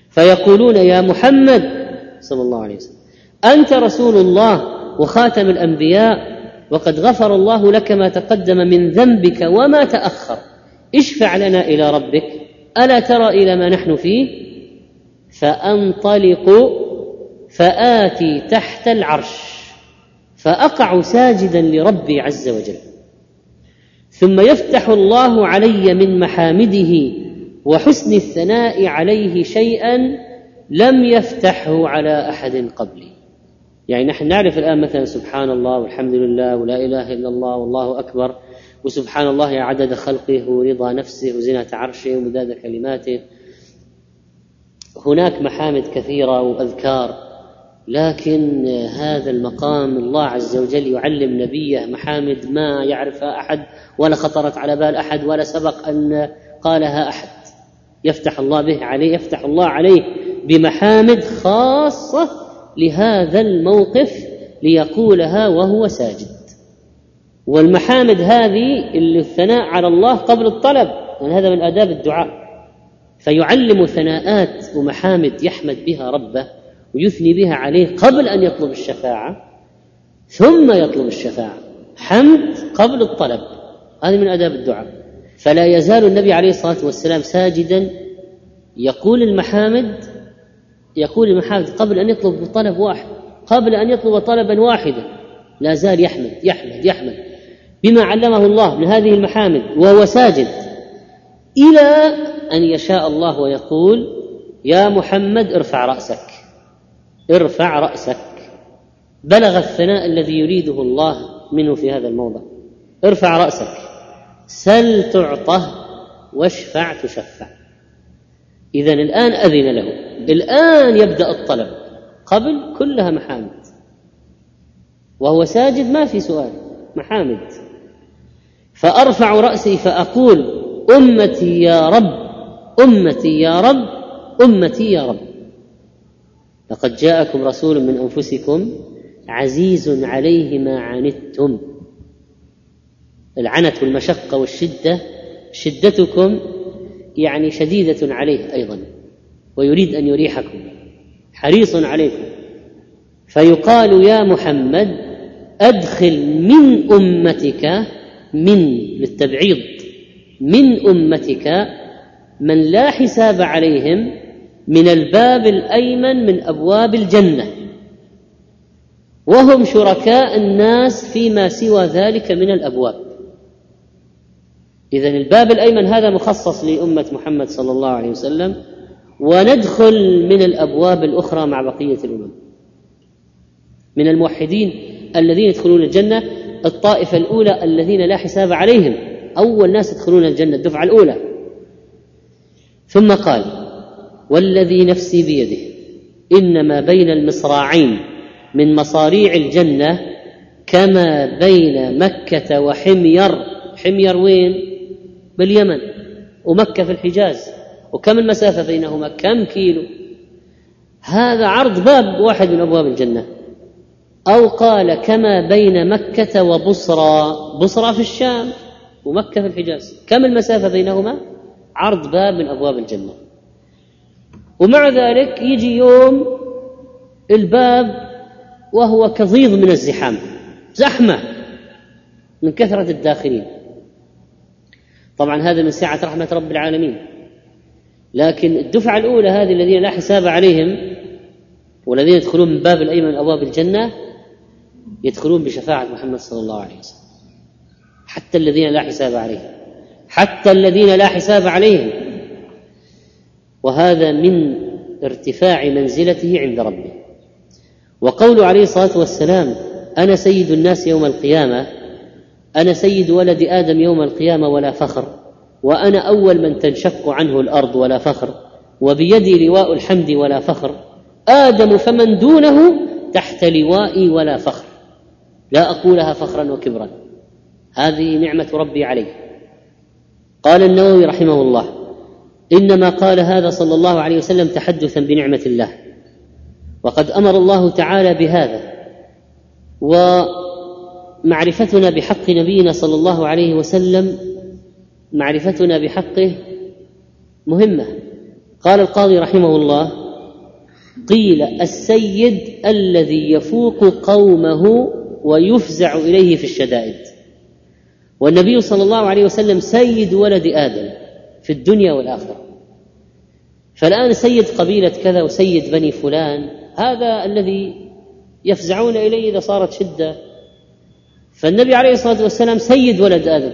فيقولون يا محمد صلى الله عليه وسلم أنت رسول الله وخاتم الأنبياء وقد غفر الله لك ما تقدم من ذنبك وما تأخر. اشفع لنا إلى ربك. ألا ترى إلى ما نحن فيه؟ فأنطلق فآتي تحت العرش فأقع ساجدا لربي عز وجل. ثم يفتح الله علي من محامده وحسن الثناء عليه شيئا لم يفتحه على أحد قبلي. يعني نحن نعرف الآن مثلا سبحان الله والحمد لله ولا إله إلا الله والله أكبر وسبحان الله عدد خلقه ورضا نفسه وزنة عرشه ومداد كلماته هناك محامد كثيرة وأذكار لكن هذا المقام الله عز وجل يعلم نبيه محامد ما يعرفها أحد ولا خطرت على بال أحد ولا سبق أن قالها أحد. يفتح الله به عليه يفتح الله عليه بمحامد خاصة لهذا الموقف ليقولها وهو ساجد. والمحامد هذه اللي الثناء على الله قبل الطلب يعني هذا من آداب الدعاء. فيعلم ثناءات ومحامد يحمد بها ربه ويثني بها عليه قبل أن يطلب الشفاعة ثم يطلب الشفاعة. حمد قبل الطلب. هذه من أداب الدعاء. فلا يزال النبي عليه الصلاة والسلام ساجدا. يقول المحامد يقول المحامد قبل أن يطلب طلب واحد قبل أن يطلب طلبا واحدا. لا زال يحمد يحمد يحمد. بما علمه الله من هذه المحامد وهو ساجد. إلى أن يشاء الله ويقول يا محمد ارفع رأسك. ارفع رأسك. بلغ الثناء الذي يريده الله منه في هذا الموضع. ارفع رأسك. سل تعطه واشفع تشفع. إذا الآن أذن له. الآن يبدأ الطلب. قبل كلها محامد. وهو ساجد ما في سؤال. محامد. فأرفع رأسي فأقول أمتي يا رب أمتي يا رب أمتي يا رب. لقد جاءكم رسول من أنفسكم عزيز عليه ما عنتم. العنت والمشقة والشدة شدتكم يعني شديدة عليه أيضا ويريد أن يريحكم حريص عليكم. فيقال يا محمد أدخل من أمتك من للتبعيض من أمتك من لا حساب عليهم من الباب الأيمن من أبواب الجنة. وهم شركاء الناس فيما سوى ذلك من الأبواب. اذا الباب الأيمن هذا مخصص لأمة محمد صلى الله عليه وسلم وندخل من الأبواب الأخرى مع بقية الأمم. من الموحدين الذين يدخلون الجنة الطائفة الأولى الذين لا حساب عليهم. أول ناس يدخلون الجنة الدفعة الأولى. ثم قال والذي نفسي بيده إنما بين المصراعين من مصاريع الجنة كما بين مكة وحمير. حمير وين؟ باليمن. ومكة في الحجاز. وكم المسافة بينهما؟ كم كيلو؟ هذا عرض باب واحد من أبواب الجنة. أو قال كما بين مكة وبصرى. بصرى في الشام. ومكة في الحجاز. كم المسافة بينهما؟ عرض باب من أبواب الجنة. ومع ذلك يجي يوم الباب وهو كضيض من الزحام. زحمة من كثرة الداخلين. طبعا هذا من سعه رحمة رب العالمين. لكن الدفعة الأولى هذه الذين لا حساب عليهم والذين يدخلون من باب الأيمن من أبواب الجنة يدخلون بشفاعة محمد صلى الله عليه وسلم. حتى الذين لا حساب عليهم. حتى الذين لا حساب عليهم. وهذا من ارتفاع منزلته عند ربه. وقول عليه الصلاة والسلام أنا سيد الناس يوم القيامة أنا سيد ولد آدم يوم القيامة ولا فخر وأنا أول من تنشق عنه الأرض ولا فخر وبيدي لواء الحمد ولا فخر آدم فمن دونه تحت لوائي ولا فخر. لا أقولها فخرا وكبرا. هذه نعمة ربي علي قال النووي رحمه الله إنما قال هذا صلى الله عليه وسلم تحدثا بنعمة الله وقد أمر الله تعالى بهذا ومعرفتنا بحق نبينا صلى الله عليه وسلم معرفتنا بحقه مهمة. قال القاضي رحمه الله قيل السيد الذي يفوق قومه ويفزع إليه في الشدائد. والنبي صلى الله عليه وسلم سيد ولد آدم في الدنيا والآخرة. فالآن سيد قبيلة كذا وسيد بني فلان هذا الذي يفزعون إليه إذا صارت شدة. فالنبي عليه الصلاة والسلام سيد ولد آدم.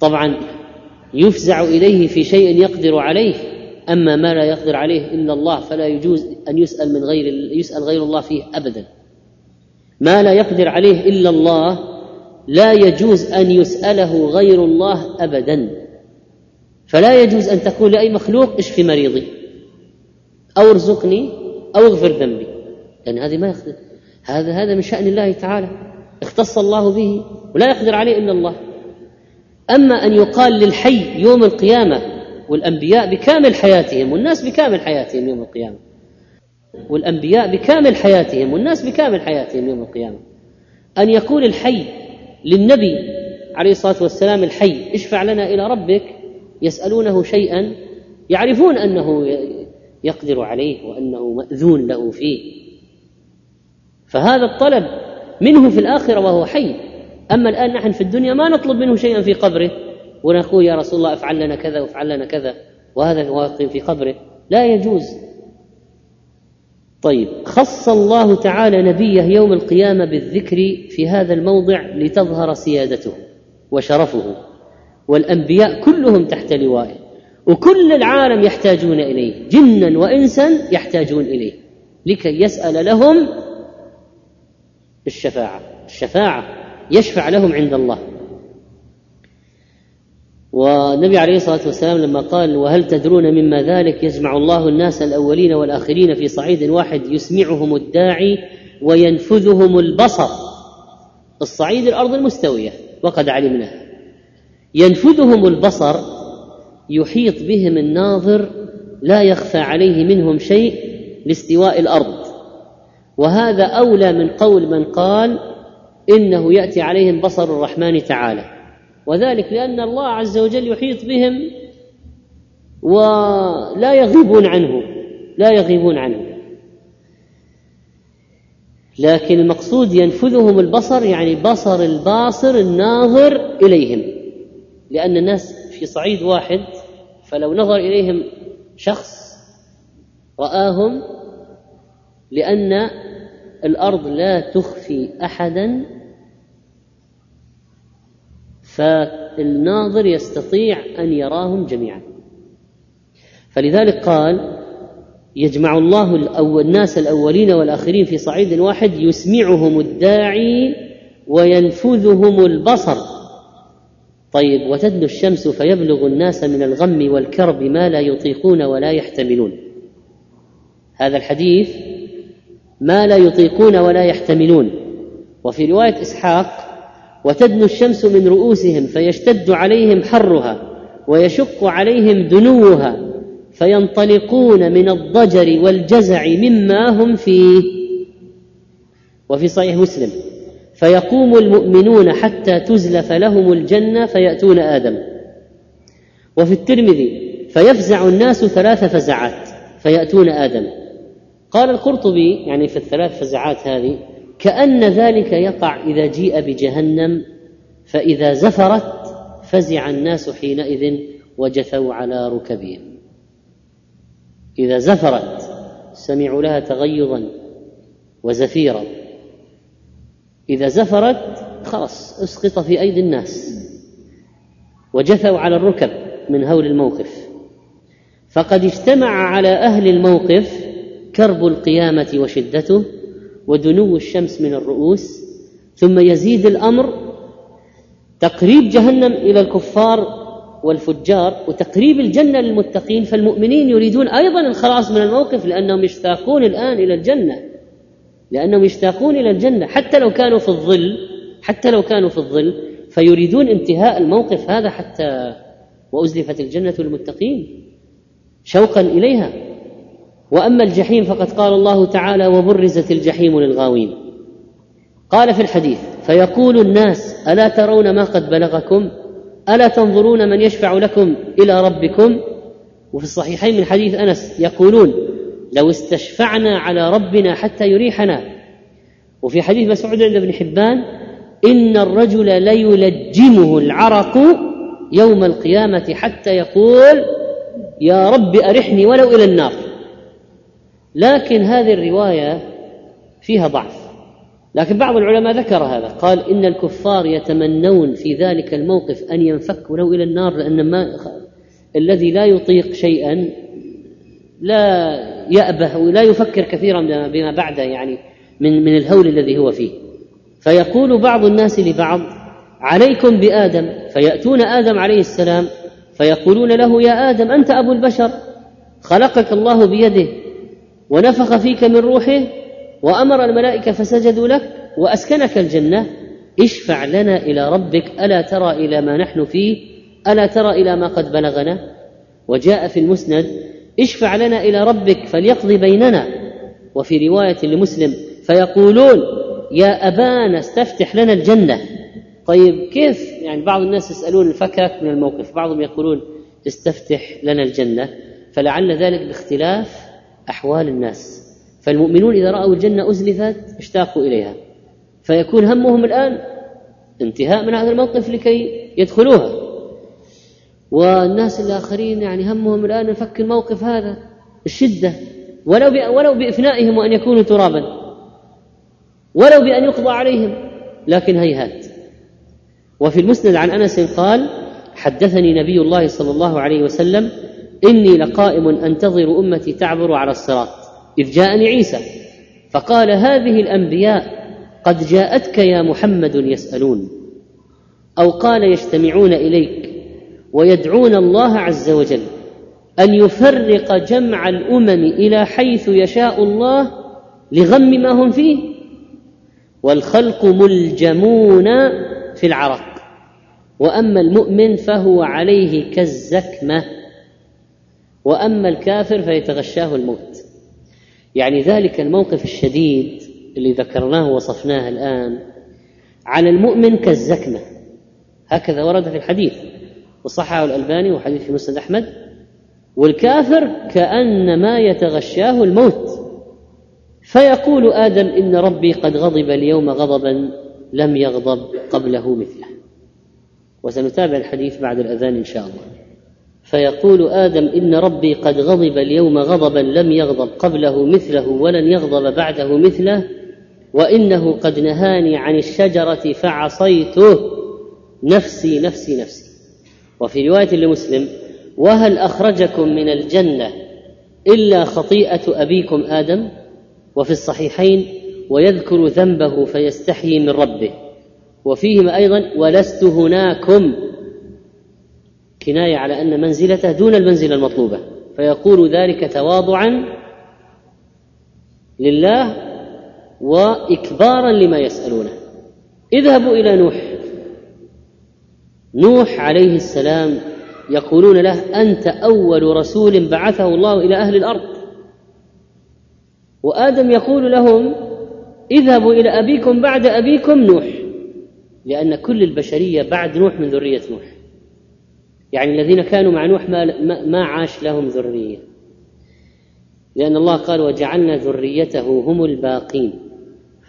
طبعا يفزع إليه في شيء يقدر عليه أما ما لا يقدر عليه إلا الله فلا يجوز أن يسأل من غير يسأل غير الله فيه ابدا. ما لا يقدر عليه إلا الله لا يجوز أن يسأله غير الله ابدا. فلا يجوز أن تقول لأي مخلوق اشف مريضي؟ أو ارزقني أو اغفر ذنبي. لأن هذه ما يقدر هذا هذا من شأن الله تعالى. اختص الله به ولا يقدر عليه إلا الله. أما أن يقال للحي يوم القيامة والأنبياء بكامل حياتهم والناس بكامل حياتهم يوم القيامة. والأنبياء بكامل حياتهم والناس بكامل حياتهم يوم القيامة. أن يقول الحي للنبي عليه الصلاة والسلام الحي. اشفع لنا إلى ربك يسألونه شيئا يعرفون أنه يقدر عليه وأنه مأذون له فيه. فهذا الطلب منه في الآخرة وهو حي. أما الآن نحن في الدنيا ما نطلب منه شيئا في قبره ونقول يا رسول الله افعل لنا كذا وافعل لنا كذا وهذا واقع في قبره. لا يجوز. طيب خص الله تعالى نبيه يوم القيامة بالذكر في هذا الموضع لتظهر سيادته وشرفه. والأنبياء كلهم تحت لوائه وكل العالم يحتاجون إليه جنا وانسا يحتاجون إليه لكي يسأل لهم الشفاعة. الشفاعة يشفع لهم عند الله. والنبي عليه الصلاة والسلام لما قال وهل تدرون مما ذلك يجمع الله الناس الأولين والآخرين في صعيد واحد يسمعهم الداعي وينفذهم البصر. الصعيد الأرض المستوية وقد علمناها. ينفذهم البصر يحيط بهم الناظر لا يخفى عليه منهم شيء لاستواء الأرض. وهذا أولى من قول من قال إنه يأتي عليهم بصر الرحمن تعالى. وذلك لأن الله عز وجل يحيط بهم ولا يغيبون عنه لا يغيبون عنه. لكن المقصود ينفذهم البصر يعني بصر الباصر الناظر إليهم. لأن الناس في صعيد واحد فلو نظر إليهم شخص رآهم لأن الأرض لا تخفي أحدا فالناظر يستطيع أن يراهم جميعا. فلذلك قال يجمع الله الناس الأولين والآخرين في صعيد واحد يسمعهم الداعي وينفذهم البصر. طيب وتدنو الشمس فيبلغ الناس من الغم والكرب ما لا يطيقون ولا يحتملون. هذا الحديث ما لا يطيقون ولا يحتملون. وفي رواية إسحاق وتدنو الشمس من رؤوسهم فيشتد عليهم حرها ويشق عليهم دنوها فينطلقون من الضجر والجزع مما هم فيه. وفي صحيح مسلم فيقوم المؤمنون حتى تزلف لهم الجنة فيأتون آدم. وفي الترمذي فيفزع الناس ثلاث فزعات فيأتون آدم. قال القرطبي يعني في الثلاث فزعات هذه كأن ذلك يقع إذا جيء بجهنم فإذا زفرت فزع الناس حينئذ وجثوا على ركبهم. إذا زفرت سمعوا لها تغيظا وزفيرا. إذا زفرت خلاص اسقط في أيدي الناس. وجثوا على الركب من هول الموقف. فقد اجتمع على أهل الموقف كرب القيامة وشدته ودنو الشمس من الرؤوس ثم يزيد الأمر تقريب جهنم إلى الكفار والفجار وتقريب الجنة للمتقين فالمؤمنين يريدون أيضا الخلاص من الموقف لأنهم يشتاقون الآن إلى الجنة لأنهم يشتاقون إلى الجنة حتى لو كانوا في الظل حتى لو كانوا في الظل فيريدون انتهاء الموقف هذا حتى وأزلفت الجنة للمتقين شوقا إليها. وأما الجحيم فقد قال الله تعالى وبرزت الجحيم للغاوين. قال في الحديث فيقول الناس ألا ترون ما قد بلغكم؟ ألا تنظرون من يشفع لكم إلى ربكم؟ وفي الصحيحين من حديث أنس يقولون لو استشفعنا على ربنا حتى يريحنا. وفي حديث مسعود عند ابن حبان إن الرجل ليلجمه العرق يوم القيامة حتى يقول يا رب أرحني ولو إلى النار. لكن هذه الرواية فيها ضعف. لكن بعض العلماء ذكر هذا قال إن الكفار يتمنون في ذلك الموقف أن ينفكوا لو إلى النار لأن ما الذي لا يطيق شيئا لا يأبه ولا يفكر كثيرا بما بعده يعني من من الهول الذي هو فيه. فيقول بعض الناس لبعض عليكم بآدم فيأتون آدم عليه السلام فيقولون له يا آدم أنت أبو البشر خلقك الله بيده ونفخ فيك من روحه وأمر الملائكة فسجدوا لك وأسكنك الجنة. اشفع لنا إلى ربك ألا ترى إلى ما نحن فيه ألا ترى إلى ما قد بلغنا. وجاء في المسند اشفع لنا إلى ربك فليقضي بيننا. وفي رواية لمسلم فيقولون يا أبانا استفتح لنا الجنة. طيب كيف؟ يعني بعض الناس يسألون الفكك من الموقف بعضهم يقولون استفتح لنا الجنة. فلعل ذلك باختلاف أحوال الناس. فالمؤمنون إذا رأوا الجنة أزلفت اشتاقوا إليها. فيكون همهم الآن انتهاء من هذا الموقف لكي يدخلوها. والناس الآخرين يعني همهم الآن نفك الموقف هذا الشدة. ولو ولو بإفنائهم وأن يكونوا ترابا. ولو بأن يقضى عليهم لكن هيهات. وفي المسند عن أنس قال حدثني نبي الله صلى الله عليه وسلم إني لقائم أنتظر أمتي تعبر على الصراط. إذ جاءني عيسى فقال هذه الأنبياء قد جاءتك يا محمد يسألون. أو قال يجتمعون إليك ويدعون الله عز وجل أن يفرق جمع الأمم إلى حيث يشاء الله لغم ما هم فيه. والخلق ملجمون في العرق وأما المؤمن فهو عليه كالزكمة. وأما الكافر فيتغشاه الموت. يعني ذلك الموقف الشديد اللي ذكرناه ووصفناه الآن على المؤمن كالزكمة. هكذا ورد في الحديث وصححه الألباني وحديث في مسند أحمد. والكافر كأنما يتغشاه الموت. فيقول آدم إن ربي قد غضب اليوم غضبا لم يغضب قبله مثله. وسنتابع الحديث بعد الأذان إن شاء الله. فيقول آدم إن ربي قد غضب اليوم غضبا لم يغضب قبله مثله ولن يغضب بعده مثله وإنه قد نهاني عن الشجرة فعصيته. نفسي نفسي نفسي. وفي رواية لمسلم وهل أخرجكم من الجنة إلا خطيئة أبيكم آدم؟ وفي الصحيحين ويذكر ذنبه فيستحيي من ربه. وفيهما أيضا ولست هناكم. كناية على أن منزلته دون المنزلة المطلوبة فيقول ذلك تواضعا لله واكبارا لما يسألونه. اذهبوا إلى نوح. نوح عليه السلام يقولون له أنت أول رسول بعثه الله إلى أهل الأرض. وآدم يقول لهم اذهبوا إلى أبيكم بعد أبيكم نوح لأن كل البشرية بعد نوح من ذرية نوح. يعني الذين كانوا مع نوح ما, ما عاش لهم ذرية. لأن الله قال وجعلنا ذريته هم الباقين.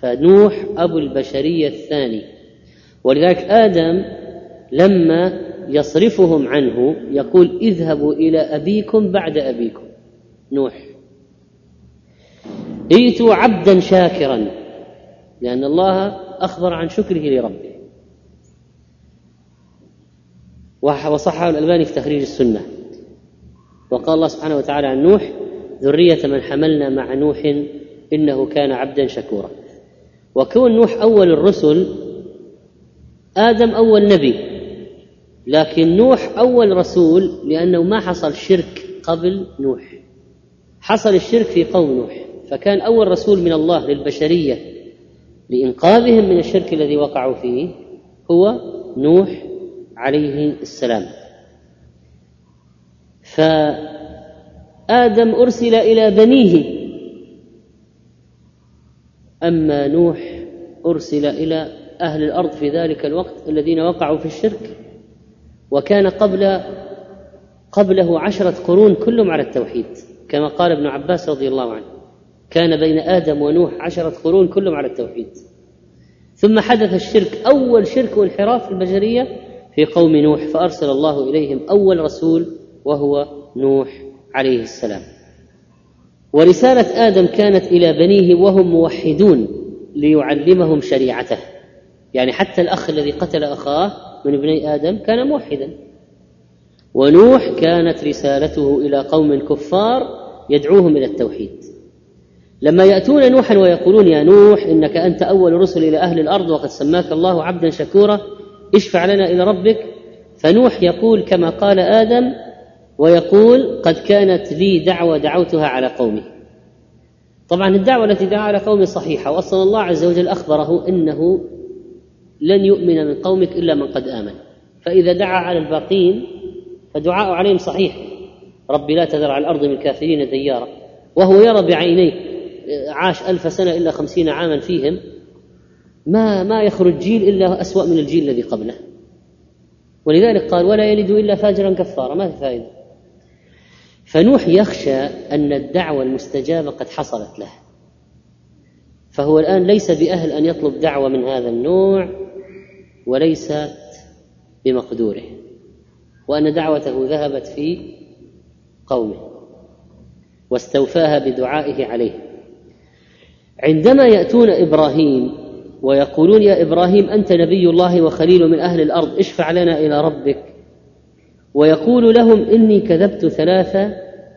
فنوح أبو البشرية الثاني. ولذلك آدم لما يصرفهم عنه يقول اذهبوا إلى أبيكم بعد أبيكم. نوح. ائتوا عبدا شاكرا. لأن الله أخبر عن شكره لربه. وصححه الألباني في تخريج السنة. وقال الله سبحانه وتعالى عن نوح ذرية من حملنا مع نوح إنه كان عبدا شكورا. وكون نوح أول الرسل آدم أول نبي. لكن نوح أول رسول لأنه ما حصل شرك قبل نوح. حصل الشرك في قوم نوح. فكان أول رسول من الله للبشرية لإنقاذهم من الشرك الذي وقعوا فيه هو نوح عليه السلام. فآدم أرسل إلى بنيه. أما نوح أرسل إلى أهل الأرض في ذلك الوقت الذين وقعوا في الشرك وكان قبل قبله عشرة قرون كلهم على التوحيد كما قال ابن عباس رضي الله عنه. كان بين آدم ونوح عشرة قرون كلهم على التوحيد. ثم حدث الشرك أول شرك وانحراف في البشرية في قوم نوح فأرسل الله إليهم أول رسول وهو نوح عليه السلام. ورسالة آدم كانت إلى بنيه وهم موحدون ليعلمهم شريعته. يعني حتى الأخ الذي قتل أخاه من ابني آدم كان موحدا. ونوح كانت رسالته إلى قوم كفار يدعوهم إلى التوحيد. لما يأتون نوحا ويقولون يا نوح إنك أنت أول رسل إلى أهل الأرض وقد سماك الله عبدا شكورا اشفع لنا إلى ربك. فنوح يقول كما قال آدم ويقول قد كانت لي دعوة دعوتها على قومي. طبعا الدعوة التي دعا على قومه صحيحة وأصلا الله عز وجل أخبره إنه لن يؤمن من قومك إلا من قد آمن. فإذا دعا على الباقين فدعاء عليهم صحيح. رب لا تذر على الأرض من الكافرين ديارا وهو يرى بعينيه عاش ألف سنة إلا خمسين عاما فيهم. ما ما يخرج جيل إلا أسوأ من الجيل الذي قبله. ولذلك قال ولا يلد إلا فاجرا كفارا. ما في فائدة. فنوح يخشى أن الدعوة المستجابة قد حصلت له. فهو الآن ليس بأهل أن يطلب دعوة من هذا النوع وليست بمقدوره. وأن دعوته ذهبت في قومه واستوفاها بدعائه عليه. عندما يأتون إبراهيم ويقولون يا إبراهيم أنت نبي الله وخليل من أهل الأرض اشفع لنا إلى ربك. ويقول لهم إني كذبت ثلاث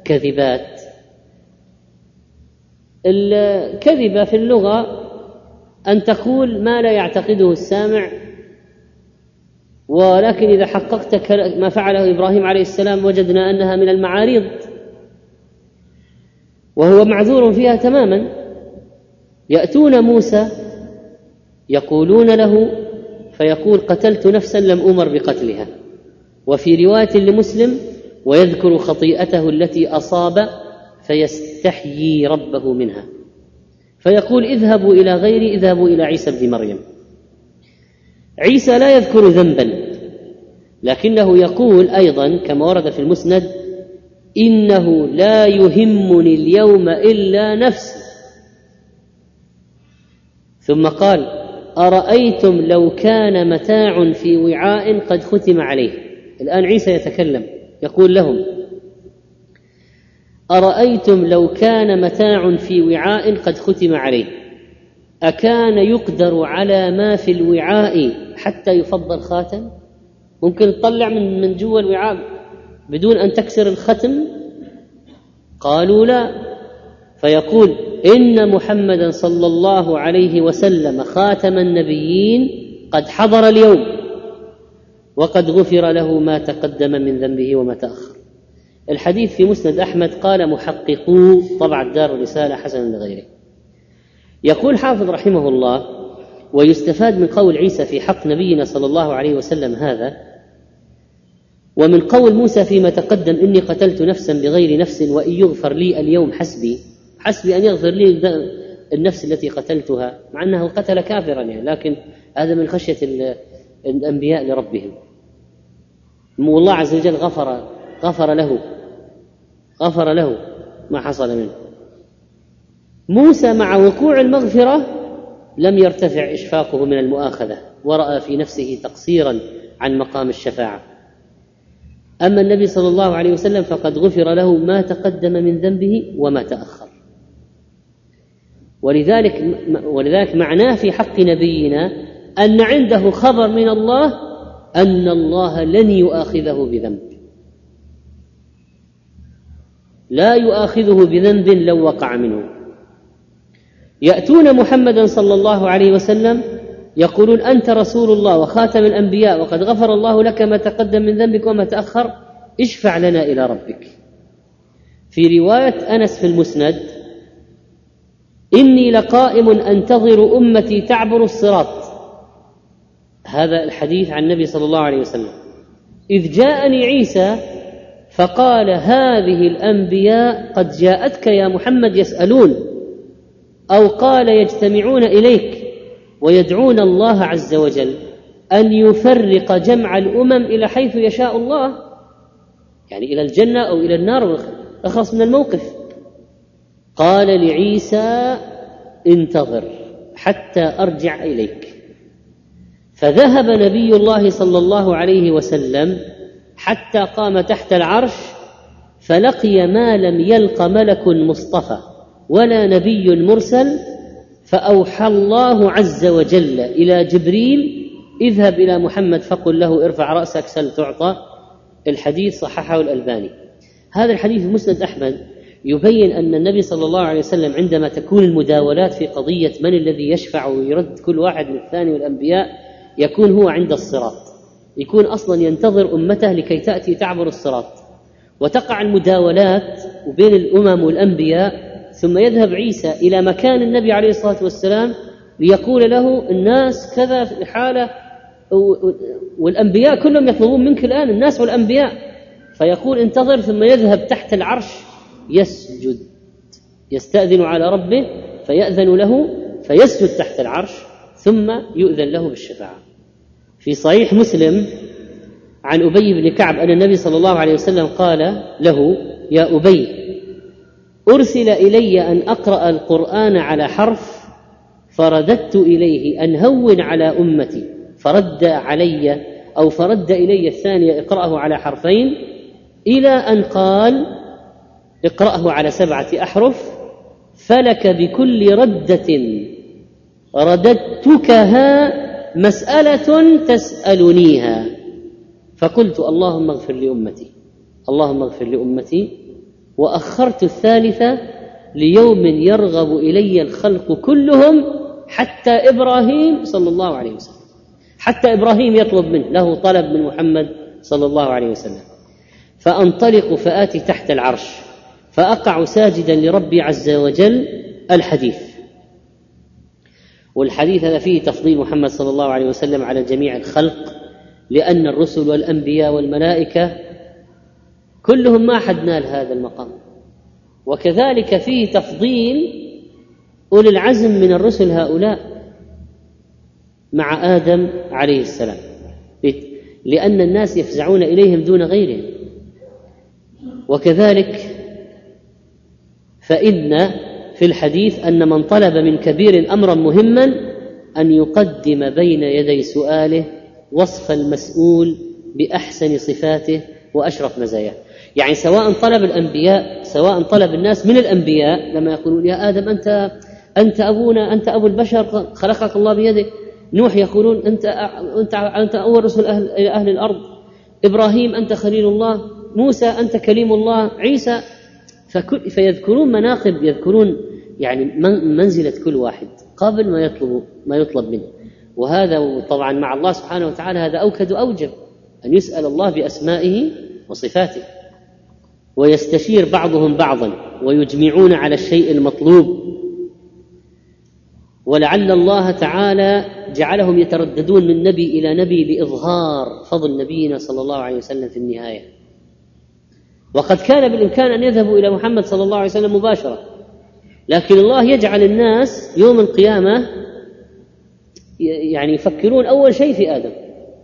كذبات. الكذبة في اللغة أن تقول ما لا يعتقده السامع ولكن إذا حققت ما فعله إبراهيم عليه السلام وجدنا أنها من المعاريض وهو معذور فيها تماما. يأتون موسى يقولون له فيقول قتلت نفسا لم أمر بقتلها. وفي رواية لمسلم ويذكر خطيئته التي أصاب فيستحيي ربه منها. فيقول اذهبوا إلى غيري اذهبوا إلى عيسى بن مريم. عيسى لا يذكر ذنبا لكنه يقول أيضا كما ورد في المسند إنه لا يهمني اليوم إلا نفسي. ثم قال أرأيتم لو كان متاع في وعاء قد ختم عليه؟ الآن عيسى يتكلم يقول لهم أرأيتم لو كان متاع في وعاء قد ختم عليه؟ أكان يقدر على ما في الوعاء حتى يفضل خاتم؟ ممكن تطلع من من جوا الوعاء بدون أن تكسر الختم؟ قالوا لا. فيقول إن محمدا صلى الله عليه وسلم خاتم النبيين قد حضر اليوم وقد غفر له ما تقدم من ذنبه وما تأخر. الحديث في مسند أحمد قال محققو طبع الدار الرسالة حسنا لغيره يقول حافظ رحمه الله ويستفاد من قول عيسى في حق نبينا صلى الله عليه وسلم هذا ومن قول موسى فيما تقدم إني قتلت نفسا بغير نفس وإن يغفر لي اليوم حسبي حسبي أن يغفر لي النفس التي قتلتها مع أنه قتل كافرا يعني لكن هذا من خشية الأنبياء لربهم. والله عز وجل غفر غفر له غفر له ما حصل منه. موسى مع وقوع المغفرة لم يرتفع إشفاقه من المؤاخذة ورأى في نفسه تقصيرا عن مقام الشفاعة. أما النبي صلى الله عليه وسلم فقد غفر له ما تقدم من ذنبه وما تأخر. ولذلك ولذلك معناه في حق نبينا أن عنده خبر من الله أن الله لن يؤاخذه بذنب. لا يؤاخذه بذنب لو وقع منه. يأتون محمدا صلى الله عليه وسلم يقولون أنت رسول الله وخاتم الأنبياء وقد غفر الله لك ما تقدم من ذنبك وما تأخر اشفع لنا إلى ربك. في رواية أنس في المسند إني لقائم أنتظر أمتي تعبر الصراط. هذا الحديث عن النبي صلى الله عليه وسلم. إذ جاءني عيسى فقال هذه الأنبياء قد جاءتك يا محمد يسألون أو قال يجتمعون إليك ويدعون الله عز وجل أن يفرق جمع الأمم إلى حيث يشاء الله. يعني إلى الجنة أو إلى النار أخلص من الموقف. قال لعيسى انتظر حتى أرجع إليك. فذهب نبي الله صلى الله عليه وسلم حتى قام تحت العرش فلقي ما لم يلق ملك مصطفى ولا نبي مرسل فأوحى الله عز وجل إلى جبريل اذهب إلى محمد فقل له ارفع رأسك سل تعطى. الحديث صححه الألباني. هذا الحديث في مسند أحمد. يبين أن النبي صلى الله عليه وسلم عندما تكون المداولات في قضية من الذي يشفع ويرد كل واحد من الثاني والأنبياء يكون هو عند الصراط. يكون أصلا ينتظر أمته لكي تأتي تعبر الصراط. وتقع المداولات بين الأمم والأنبياء ثم يذهب عيسى إلى مكان النبي عليه الصلاة والسلام ليقول له الناس كذا في حاله والأنبياء كلهم يطلبون منك الآن الناس والأنبياء. فيقول انتظر ثم يذهب تحت العرش يسجد يستأذن على ربه فيأذن له فيسجد تحت العرش ثم يؤذن له بالشفاعة. في صحيح مسلم عن أبي بن كعب أن النبي صلى الله عليه وسلم قال له يا أبي أرسل إلي أن أقرأ القرآن على حرف فرددت إليه أن هون على أمتي فرد علي أو فرد إلي الثانية اقرأه على حرفين إلى أن قال اقرأه على سبعة أحرف. فلك بكل ردة رددتكها مسألة تسألنيها. فقلت اللهم اغفر لأمتي اللهم اغفر لأمتي. وأخرت الثالثه ليوم يرغب إلي الخلق كلهم حتى إبراهيم صلى الله عليه وسلم. حتى إبراهيم يطلب منه له طلب من محمد صلى الله عليه وسلم. فأنطلق فآتي تحت العرش. فأقع ساجدا لربي عز وجل الحديث. والحديث هذا فيه تفضيل محمد صلى الله عليه وسلم على جميع الخلق لأن الرسل والأنبياء والملائكة كلهم ما حد نال هذا المقام. وكذلك فيه تفضيل أولي العزم من الرسل هؤلاء مع آدم عليه السلام. لأن الناس يفزعون إليهم دون غيرهم. وكذلك فإن في الحديث أن من طلب من كبير أمرا مهما أن يقدم بين يدي سؤاله وصف المسؤول بأحسن صفاته وأشرف مزاياه. يعني سواء طلب الأنبياء سواء طلب الناس من الأنبياء لما يقولون يا آدم أنت أنت أبونا أنت أبو البشر خلقك الله بيده نوح يقولون أنت أنت أنت أول رسل أهل إلى أهل الأرض. إبراهيم أنت خليل الله. موسى أنت كليم الله. عيسى فيذكرون مناقب يذكرون يعني منزلة كل واحد قبل ما يطلب ما يطلب منه. وهذا طبعا مع الله سبحانه وتعالى هذا أوكد وأوجب أن يسأل الله بأسمائه وصفاته. ويستشير بعضهم بعضا ويجمعون على الشيء المطلوب. ولعل الله تعالى جعلهم يترددون من نبي إلى نبي لاظهار فضل نبينا صلى الله عليه وسلم في النهاية. وقد كان بالإمكان أن يذهبوا إلى محمد صلى الله عليه وسلم مباشرة. لكن الله يجعل الناس يوم القيامة يعني يفكرون أول شيء في آدم.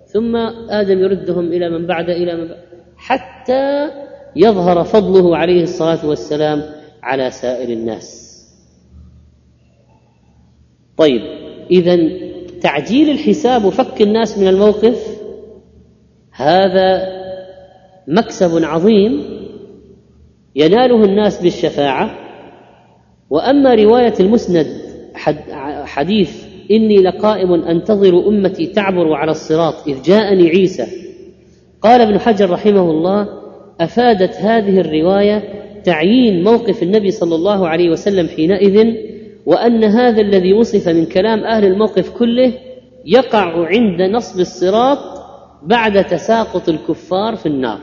ثم آدم يردهم إلى من بعد إلى من بعد حتى يظهر فضله عليه الصلاة والسلام على سائر الناس. طيب إذا تعجيل الحساب وفك الناس من الموقف هذا مكسب عظيم يناله الناس بالشفاعة. وأما رواية المسند حديث إني لقائم أنتظر أمتي تعبر على الصراط إذ جاءني عيسى. قال ابن حجر رحمه الله أفادت هذه الرواية تعيين موقف النبي صلى الله عليه وسلم حينئذ وأن هذا الذي وصف من كلام أهل الموقف كله يقع عند نصب الصراط بعد تساقط الكفار في النار.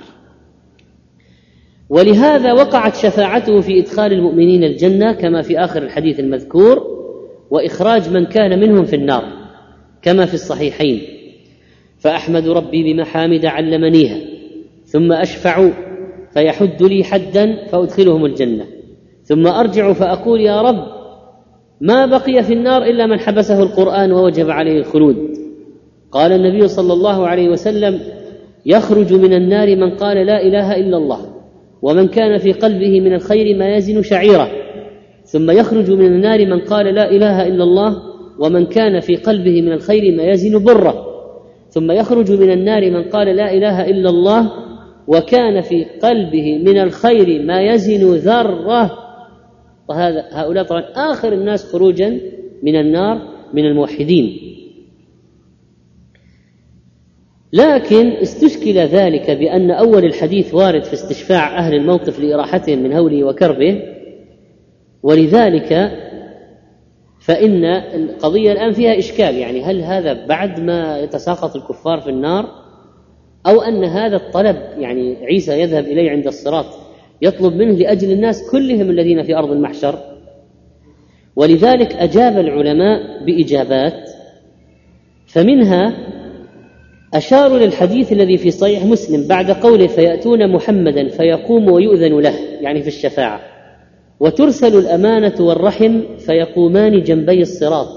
ولهذا وقعت شفاعته في إدخال المؤمنين الجنة كما في آخر الحديث المذكور وإخراج من كان منهم في النار كما في الصحيحين. فأحمد ربي بمحامد علمنيها ثم أشفع فيحد لي حدا فأدخلهم الجنة. ثم أرجع فأقول يا رب ما بقي في النار إلا من حبسه القرآن ووجب عليه الخلود. قال النبي صلى الله عليه وسلم يخرج من النار من قال لا إله إلا الله. ومن كان في قلبه من الخير ما يزن شعيره. ثم يخرج من النار من قال لا إله إلا الله ومن كان في قلبه من الخير ما يزن بره. ثم يخرج من النار من قال لا إله إلا الله وكان في قلبه من الخير ما يزن ذره. وهذا هؤلاء طبعا آخر الناس خروجا من النار من الموحدين. لكن استشكل ذلك بأن أول الحديث وارد في استشفاع أهل الموقف لإراحتهم من هوله وكربه. ولذلك فإن القضية الآن فيها إشكال يعني هل هذا بعد ما يتساقط الكفار في النار أو أن هذا الطلب يعني عيسى يذهب إليه عند الصراط يطلب منه لأجل الناس كلهم الذين في أرض المحشر؟ ولذلك أجاب العلماء بإجابات فمنها اشاروا للحديث الذي في صحيح مسلم بعد قوله فيأتون محمدا فيقوم ويؤذن له يعني في الشفاعة. وترسل الأمانة والرحم فيقومان جنبي الصراط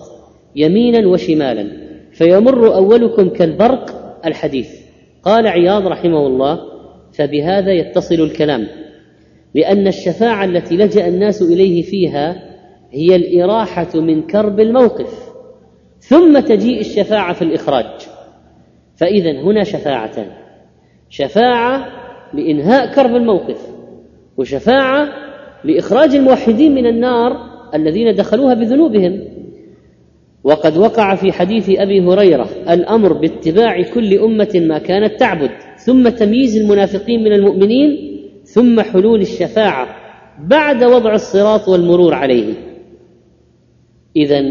يمينا وشمالا. فيمر أولكم كالبرق الحديث. قال عياض رحمه الله فبهذا يتصل الكلام لأن الشفاعة التي لجأ الناس إليه فيها هي الإراحة من كرب الموقف ثم تجيء الشفاعة في الإخراج. فإذا هنا شفاعتان شفاعة لإنهاء كرب الموقف وشفاعة لإخراج الموحدين من النار الذين دخلوها بذنوبهم. وقد وقع في حديث أبي هريرة الأمر باتباع كل أمة ما كانت تعبد ثم تمييز المنافقين من المؤمنين ثم حلول الشفاعة بعد وضع الصراط والمرور عليه اذا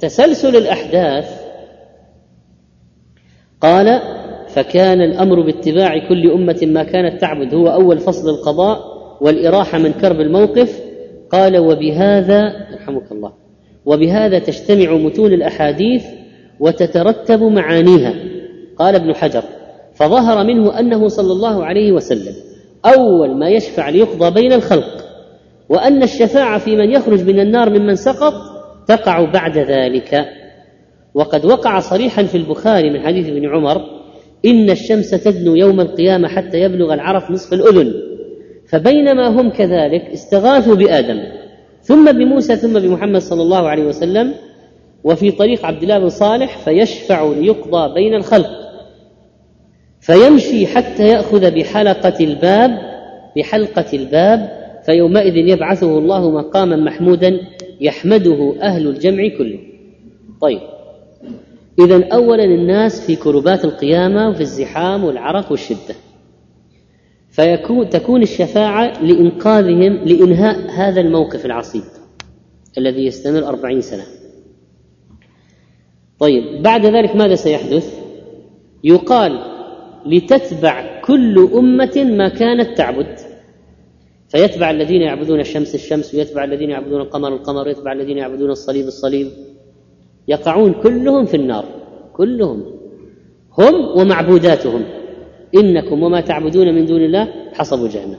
تسلسل الأحداث قال فكان الأمر باتباع كل أمة ما كانت تعبد. هو أول فصل القضاء والإراحة من كرب الموقف. قال وبهذا يرحمك الله وبهذا تجتمع متون الأحاديث وتترتب معانيها. قال ابن حجر فظهر منه أنه صلى الله عليه وسلم أول ما يشفع ليقضى بين الخلق وأن الشفاعة في من يخرج من النار ممن سقط تقع بعد ذلك. وقد وقع صريحا في البخاري من حديث ابن عمر إن الشمس تدنو يوم القيامة حتى يبلغ العرف نصف الأذن فبينما هم كذلك استغاثوا بآدم ثم بموسى ثم بمحمد صلى الله عليه وسلم وفي طريق عبد الله بن صالح فيشفع ليقضى بين الخلق فيمشي حتى يأخذ بحلقة الباب بحلقة الباب فيومئذ يبعثه الله مقاما محمودا يحمده أهل الجمع كله. طيب. اذا اولا الناس في كربات القيامة وفي الزحام والعرق والشدة. فيكون تكون الشفاعة لإنقاذهم لإنهاء هذا الموقف العصيب الذي يستمر أربعين سنة. طيب بعد ذلك ماذا سيحدث؟ يقال لتتبع كل أمة ما كانت تعبد. فيتبع الذين يعبدون الشمس الشمس ويتبع الذين يعبدون القمر القمر ويتبع الذين يعبدون الصليب الصليب. يقعون كلهم في النار كلهم. هم ومعبوداتهم. إنكم وما تعبدون من دون الله حصبوا جهنم.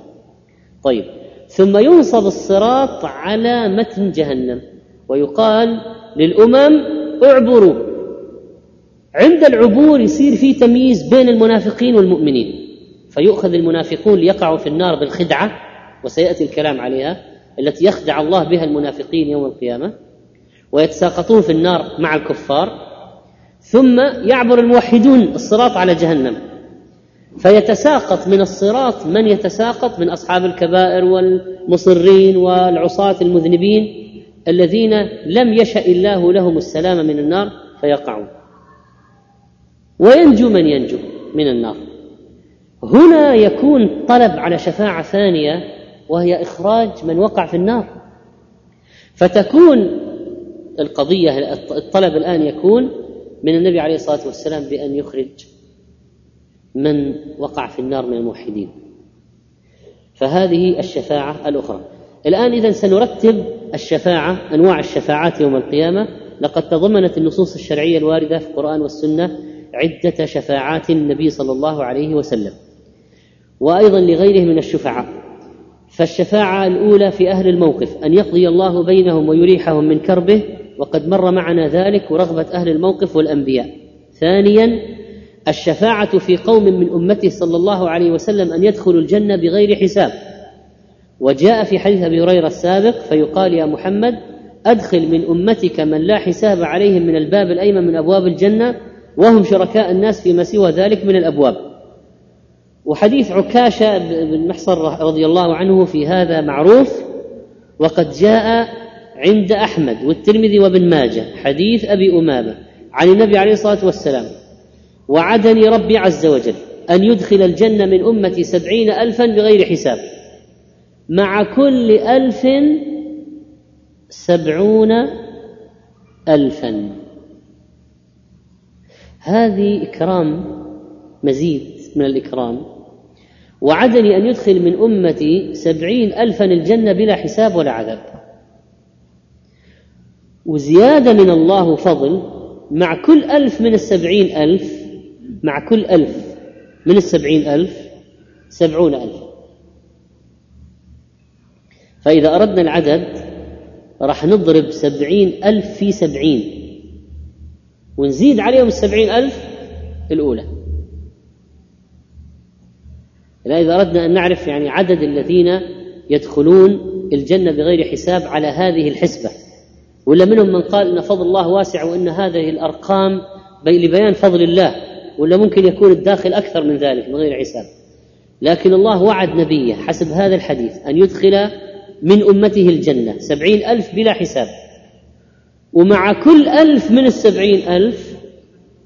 طيب. ثم ينصب الصراط على متن جهنم ويقال للأمم اعبروا. عند العبور يصير في تمييز بين المنافقين والمؤمنين فيؤخذ المنافقون ليقعوا في النار بالخدعة وسيأتي الكلام عليها التي يخدع الله بها المنافقين يوم القيامة. ويتساقطون في النار مع الكفار ثم يعبر الموحدون الصراط على جهنم. فيتساقط من الصراط من يتساقط من أصحاب الكبائر والمصرين والعصاة المذنبين الذين لم يشأ الله لهم السلام من النار فيقعون. وينجو من ينجو من النار. هنا يكون طلب على شفاعة ثانية وهي إخراج من وقع في النار. فتكون القضية الطلب الآن يكون من النبي عليه الصلاة والسلام بأن يخرج من وقع في النار من الموحدين. فهذه الشفاعة الأخرى. الآن اذا سنرتب الشفاعة أنواع الشفاعات يوم القيامة. لقد تضمنت النصوص الشرعية الواردة في القرآن والسنة عدة شفاعات النبي صلى الله عليه وسلم. وأيضا لغيره من الشفعاء. فالشفاعة الأولى في أهل الموقف أن يقضي الله بينهم ويريحهم من كربه وقد مر معنا ذلك ورغبة أهل الموقف والأنبياء. ثانيا الشفاعة في قوم من امته صلى الله عليه وسلم أن يدخلوا الجنة بغير حساب. وجاء في حديث أبي هريرة السابق فيقال يا محمد أدخل من أمتك من لا حساب عليهم من الباب الأيمن من أبواب الجنة وهم شركاء الناس فيما سوى ذلك من الأبواب. وحديث عكاشة بن محصن رضي الله عنه في هذا معروف وقد جاء عند أحمد والترمذي وابن ماجه حديث أبي أمامة عن النبي عليه الصلاة والسلام وعدني ربي عز وجل أن يدخل الجنة من أمتي سبعين الفا بغير حساب مع كل ألف سبعون الفا. هذه إكرام مزيد من الإكرام. وعدني أن يدخل من أمتي سبعين ألفا الجنة بلا حساب ولا عذاب. وزيادة من الله فضل مع كل ألف من السبعين ألف مع كل ألف من السبعين ألف سبعون ألف. فإذا أردنا العدد راح نضرب سبعين ألف في سبعين ونزيد عليهم السبعين ألف الأولى. إذا أردنا أن نعرف يعني عدد الذين يدخلون الجنة بغير حساب على هذه الحسبة. ولا منهم من قال أن فضل الله واسع وأن هذه الأرقام لبيان فضل الله ولا ممكن يكون الداخل أكثر من ذلك بغير حساب. لكن الله وعد نبيه حسب هذا الحديث أن يدخل من أمته الجنة سبعين ألف بلا حساب. ومع كل ألف من السبعين ألف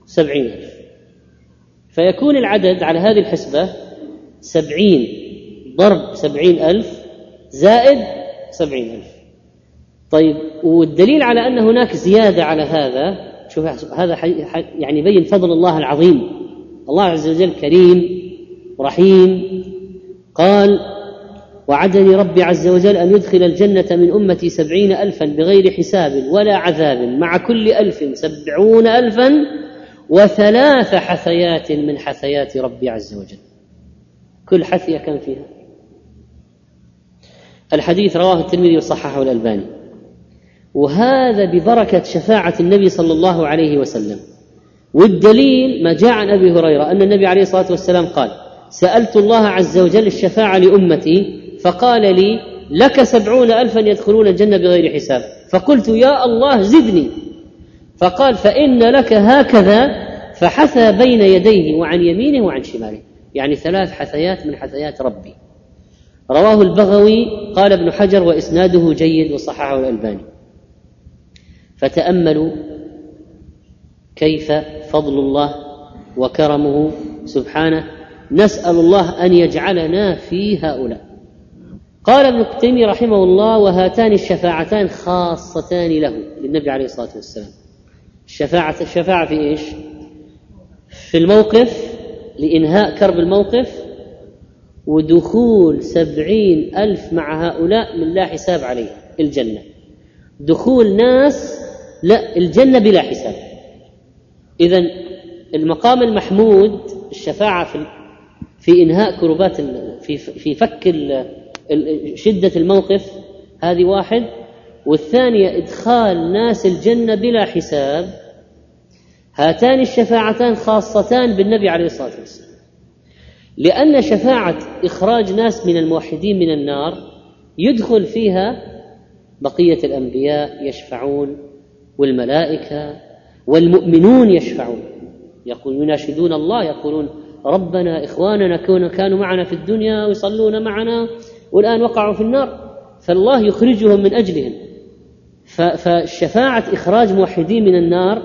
سبعين ألف. فيكون العدد على هذه الحسبة سبعين ضرب سبعين ألف زائد سبعين ألف. طيب والدليل على أن هناك زيادة على هذا شوف هذا يعني يبين فضل الله العظيم. الله عز وجل كريم رحيم قال وعدني ربي عز وجل أن يدخل الجنة من أمتي سبعين ألفا بغير حساب ولا عذاب مع كل ألف سبعون ألفا وثلاث حثيات من حثيات ربي عز وجل. كل حثية كان فيها. الحديث رواه الترمذي وصححه الألباني. وهذا ببركة شفاعة النبي صلى الله عليه وسلم. والدليل ما جاء عن أبي هريرة أن النبي عليه الصلاة والسلام قال سألت الله عز وجل الشفاعة لأمتي فقال لي لك سبعون ألفا يدخلون الجنة بغير حساب. فقلت يا الله زدني. فقال فإن لك هكذا فحثى بين يديه وعن يمينه وعن شماله. يعني ثلاث حثيات من حثيات ربي. رواه البغوي قال ابن حجر وإسناده جيد وصححه الألباني. فتأملوا كيف فضل الله وكرمه سبحانه. نسأل الله أن يجعلنا في هؤلاء. قال ابن تيميه رحمه الله وهاتان الشفاعتان خاصتان له. للنبي عليه الصلاة والسلام. الشفاعة الشفاعة في إيش؟ في الموقف لإنهاء كرب الموقف ودخول سبعين ألف مع هؤلاء من لا حساب عليه الجنة. دخول ناس لا الجنة بلا حساب. إذا المقام المحمود الشفاعة في في إنهاء كربات في في فك شدة الموقف هذه واحد. والثانية إدخال ناس الجنة بلا حساب. هاتان الشفاعتان خاصتان بالنبي عليه الصلاة والسلام. لأن شفاعة إخراج ناس من الموحدين من النار يدخل فيها بقية الأنبياء يشفعون والملائكة والمؤمنون يشفعون. يقول يناشدون الله يقولون ربنا إخواننا كانوا معنا في الدنيا ويصلون معنا والآن وقعوا في النار. فالله يخرجهم من أجلهم. فشفاعة إخراج موحدين من النار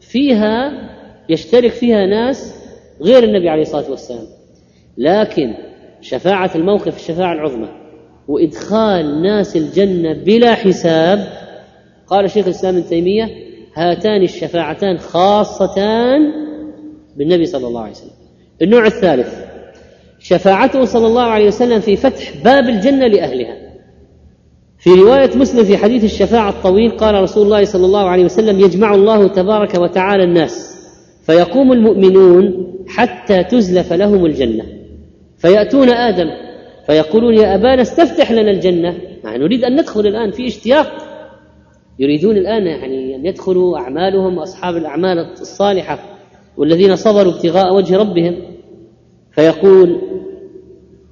فيها يشترك فيها ناس غير النبي عليه الصلاة والسلام. لكن شفاعة الموقف الشفاعة العظمى وإدخال ناس الجنة بلا حساب قال شيخ الإسلام ابن تيمية هاتان الشفاعتان خاصتان بالنبي صلى الله عليه وسلم. النوع الثالث شفاعته صلى الله عليه وسلم في فتح باب الجنة لأهلها. في رواية مسلم في حديث الشفاعة الطويل قال رسول الله صلى الله عليه وسلم يجمع الله تبارك وتعالى الناس فيقوم المؤمنون حتى تزلف لهم الجنة. فيأتون آدم فيقولون يا أبانا استفتح لنا الجنة. نريد أن ندخل الآن في اشتياق يريدون الآن يعني أن يدخلوا أعمالهم اصحاب الأعمال الصالحة والذين صبروا ابتغاء وجه ربهم. فيقول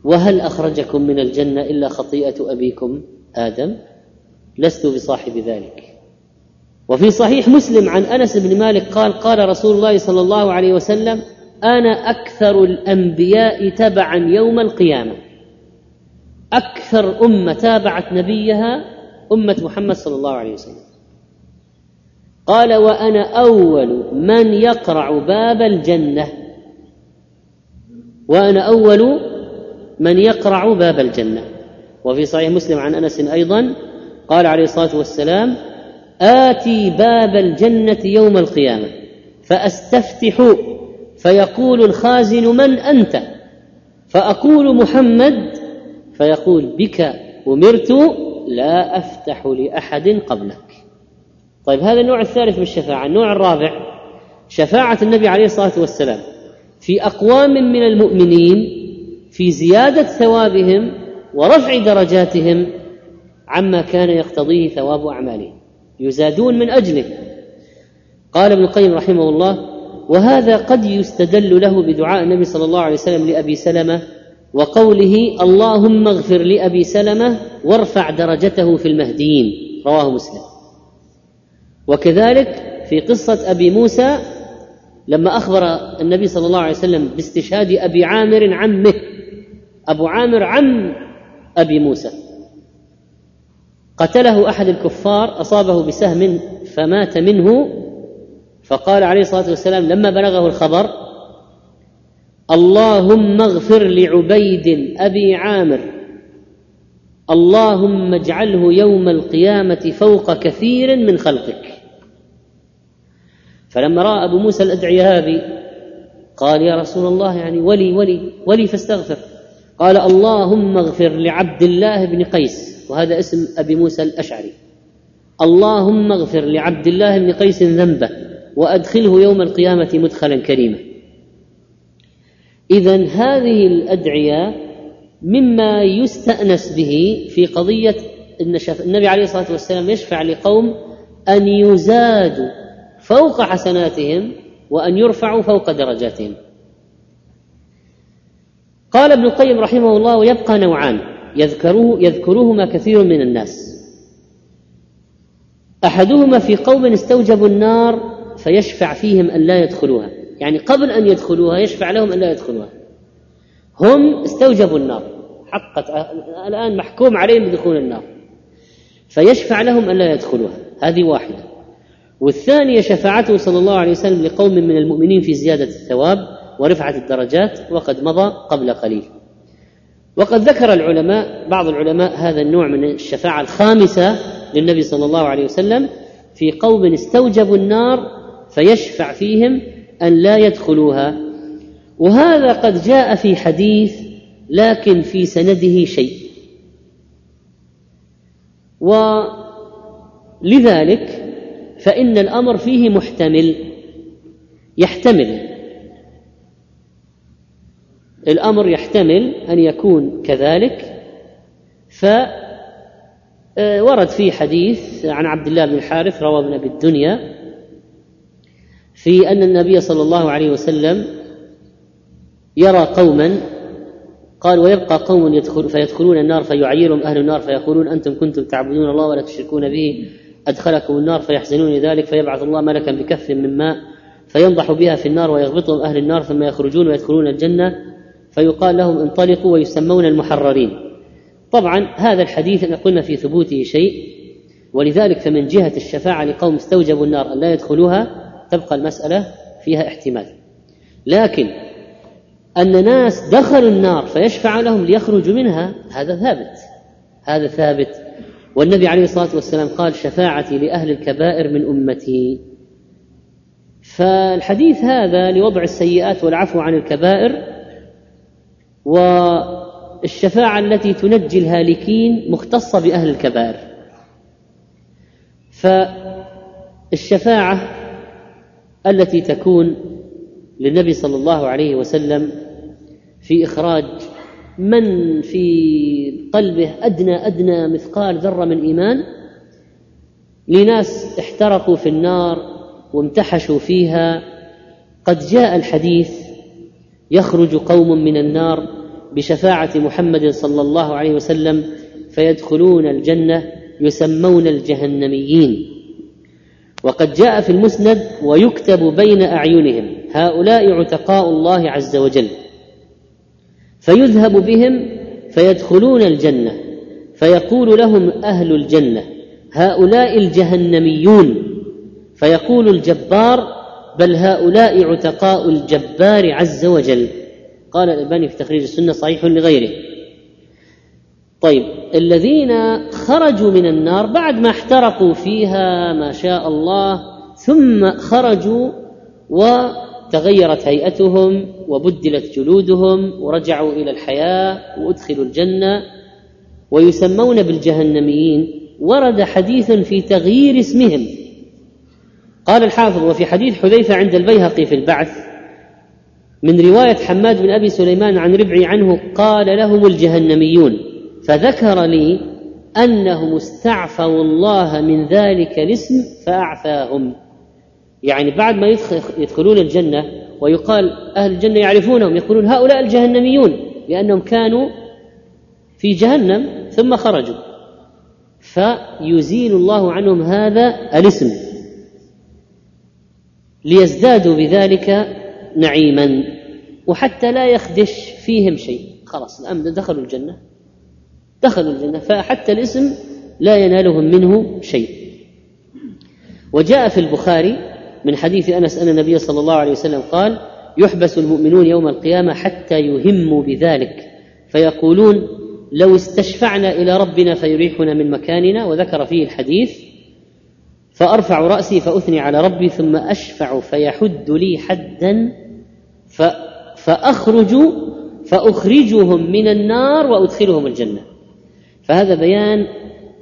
وهل أخرجكم من الجنة إلا خطيئة أبيكم آدم؟ لست بصاحب ذلك. وفي صحيح مسلم عن أنس بن مالك قال قال رسول الله صلى الله عليه وسلم أنا أكثر الأنبياء تبعا يوم القيامة. أكثر أمة تابعت نبيها أمة محمد صلى الله عليه وسلم. قال وأنا أول من يقرع باب الجنة. وأنا أول من يقرع باب الجنة. وفي صحيح مسلم عن أنس أيضا قال عليه الصلاة والسلام آتي باب الجنة يوم القيامة فأستفتح فيقول الخازن من أنت؟ فأقول محمد فيقول بك أمرت لا أفتح لأحد قبلك. طيب هذا النوع الثالث من الشفاعة. النوع الرابع شفاعة النبي عليه الصلاة والسلام في أقوام من المؤمنين في زيادة ثوابهم ورفع درجاتهم عما كان يقتضيه ثواب اعمالهم يزادون من أجله. قال ابن القيم رحمه الله وهذا قد يستدل له بدعاء النبي صلى الله عليه وسلم لأبي سلمة وقوله اللهم اغفر لأبي سلمة وارفع درجته في المهديين. رواه مسلم. وكذلك في قصة أبي موسى لما أخبر النبي صلى الله عليه وسلم باستشهاد أبي عامر عمه أبو عامر عم أبي موسى. قتله أحد الكفار أصابه بسهم فمات منه فقال عليه الصلاة والسلام لما بلغه الخبر اللهم اغفر لعبيد أبي عامر. اللهم اجعله يوم القيامة فوق كثير من خلقك. فلما رأى أبو موسى الأدعية هذه قال يا رسول الله يعني ولي ولي ولي فاستغفر. قال اللهم اغفر لعبد الله بن قيس وهذا اسم أبي موسى الأشعري. اللهم اغفر لعبد الله بن قيس ذنبه وأدخله يوم القيامة مدخلا كريما. اذا هذه الأدعية مما يستأنس به في قضية إن النبي عليه الصلاة والسلام يشفع لقوم أن يزادوا فوق حسناتهم وأن يرفعوا فوق درجاتهم. قال ابن القيم رحمه الله ويبقى نوعان يذكره يذكرهما كثير من الناس. أحدهما في قوم استوجبوا النار فيشفع فيهم أن لا يدخلوها. يعني قبل أن يدخلوها يشفع لهم أن لا يدخلوها. هم استوجبوا النار. حقت الآن محكوم عليهم بدخول النار. فيشفع لهم أن لا يدخلوها. هذه واحدة. والثانية شفاعته صلى الله عليه وسلم لقوم من المؤمنين في زيادة الثواب ورفعة الدرجات وقد مضى قبل قليل. وقد ذكر العلماء بعض العلماء هذا النوع من الشفاعة الخامسة للنبي صلى الله عليه وسلم في قوم استوجبوا النار فيشفع فيهم أن لا يدخلوها. وهذا قد جاء في حديث لكن في سنده شيء. ولذلك فإن الأمر فيه محتمل. يحتمل. الأمر يحتمل أن يكون كذلك. فورد فيه حديث عن عبد الله بن الحارث روى ابن أبي الدنيا في أن النبي صلى الله عليه وسلم يرى قوما قال ويبقى قوم يدخل فيدخلون النار فيعيرهم أهل النار فيقولون أنتم كنتم تعبدون الله ولا تشركون به أدخلكم النار فيحزنون لذلك فيبعث الله ملكا بكف من ماء فينضح بها في النار ويغبطهم أهل النار ثم يخرجون ويدخلون الجنة فيقال لهم انطلقوا ويسمون المحررين طبعا هذا الحديث إن قلنا في ثبوته شيء ولذلك فمن جهة الشفاعة لقوم استوجبوا النار أن لا يدخلوها تبقى المسألة فيها احتمال. لكن أن ناس دخلوا النار فيشفع لهم ليخرجوا منها هذا ثابت. هذا ثابت. والنبي عليه الصلاة والسلام قال شفاعتي لأهل الكبائر من أمتي. فالحديث هذا لوضع السيئات والعفو عن الكبائر والشفاعة التي تنجي الهالكين مختصة بأهل الكبائر. فالشفاعة التي تكون للنبي صلى الله عليه وسلم في إخراج من في قلبه أدنى أدنى مثقال ذرة من إيمان لناس احترقوا في النار وامتحشوا فيها. قد جاء الحديث يخرج قوم من النار بشفاعة محمد صلى الله عليه وسلم فيدخلون الجنة يسمون الجهنميين. وقد جاء في المسند ويكتب بين أعينهم هؤلاء عتقاء الله عز وجل. فيذهب بهم فيدخلون الجنة فيقول لهم أهل الجنة هؤلاء الجهنميون. فيقول الجبار بل هؤلاء عتقاء الجبار عز وجل. قال الألباني في تخريج السنة صحيح لغيره. طيب الذين خرجوا من النار بعد ما احترقوا فيها ما شاء الله ثم خرجوا و تغيرت هيئتهم وبدلت جلودهم ورجعوا إلى الحياة وأدخلوا الجنة ويسمون بالجهنميين. ورد حديث في تغيير اسمهم. قال الحافظ وفي حديث حذيفة عند البيهقي في البعث من رواية حماد بن أبي سليمان عن ربعي عنه قال لهم الجهنميون. فذكر لي انهم استعفوا الله من ذلك الاسم فأعفاهم. يعني بعد ما يدخلون الجنة ويقال أهل الجنة يعرفونهم يقولون هؤلاء الجهنميون لأنهم كانوا في جهنم ثم خرجوا. فيزيل الله عنهم هذا الاسم ليزدادوا بذلك نعيما وحتى لا يخدش فيهم شيء. خلاص الآن دخلوا الجنة. دخلوا الجنة فحتى الاسم لا ينالهم منه شيء. وجاء في البخاري من حديث أنس أن النبي صلى الله عليه وسلم قال يحبس المؤمنون يوم القيامة حتى يهموا بذلك فيقولون لو استشفعنا إلى ربنا فيريحنا من مكاننا. وذكر فيه الحديث فأرفع رأسي فأثني على ربي ثم أشفع فيحد لي حدا فاخرج فأخرجهم من النار وأدخلهم الجنة. فهذا بيان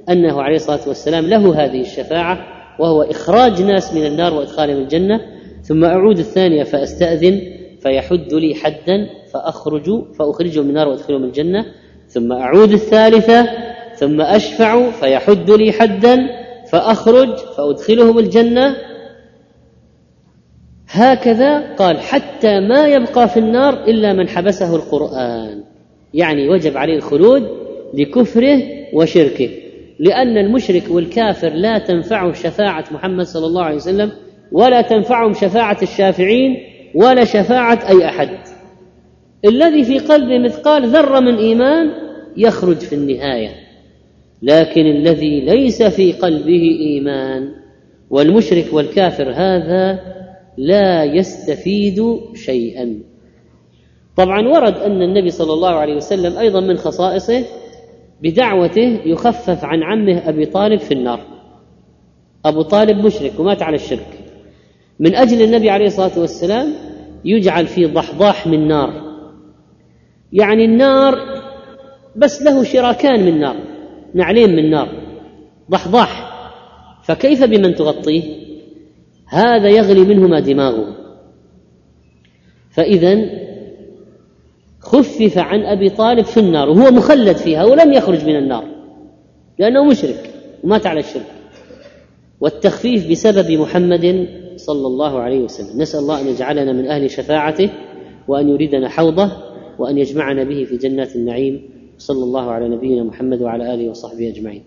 أنه عليه الصلاة والسلام له هذه الشفاعة وهو إخراج ناس من النار وإدخالهم الجنة. ثم أعود الثانية فأستأذن فيحد لي حدا فأخرج فأخرجهم من النار وأدخلهم الجنة. ثم أعود الثالثة ثم أشفع فيحد لي حدا فأخرج فأدخلهم الجنة. هكذا قال حتى ما يبقى في النار إلا من حبسه القرآن. يعني وجب عليه الخلود لكفره وشركه. لأن المشرك والكافر لا تنفعه شفاعة محمد صلى الله عليه وسلم ولا تنفعهم شفاعة الشافعين ولا شفاعة أي أحد. الذي في قلبه مثقال ذرة من إيمان يخرج في النهاية. لكن الذي ليس في قلبه إيمان والمشرك والكافر هذا لا يستفيد شيئا. طبعا ورد أن النبي صلى الله عليه وسلم أيضا من خصائصه بدعوته يخفف عن عمه أبي طالب في النار. أبو طالب مشرك ومات على الشرك. من أجل النبي عليه الصلاة والسلام يجعل في ضحضاح من نار. يعني النار بس له شراكان من نار نعلين من نار ضحضاح. فكيف بمن تغطيه؟ هذا يغلي منهما دماغه. فاذا خفف عن أبي طالب في النار وهو مخلد فيها ولم يخرج من النار لأنه مشرك ومات على الشرك. والتخفيف بسبب محمد صلى الله عليه وسلم. نسأل الله أن يجعلنا من أهل شفاعته وأن يريدنا حوضه وأن يجمعنا به في جنات النعيم. صلى الله على نبينا محمد وعلى آله وصحبه أجمعين.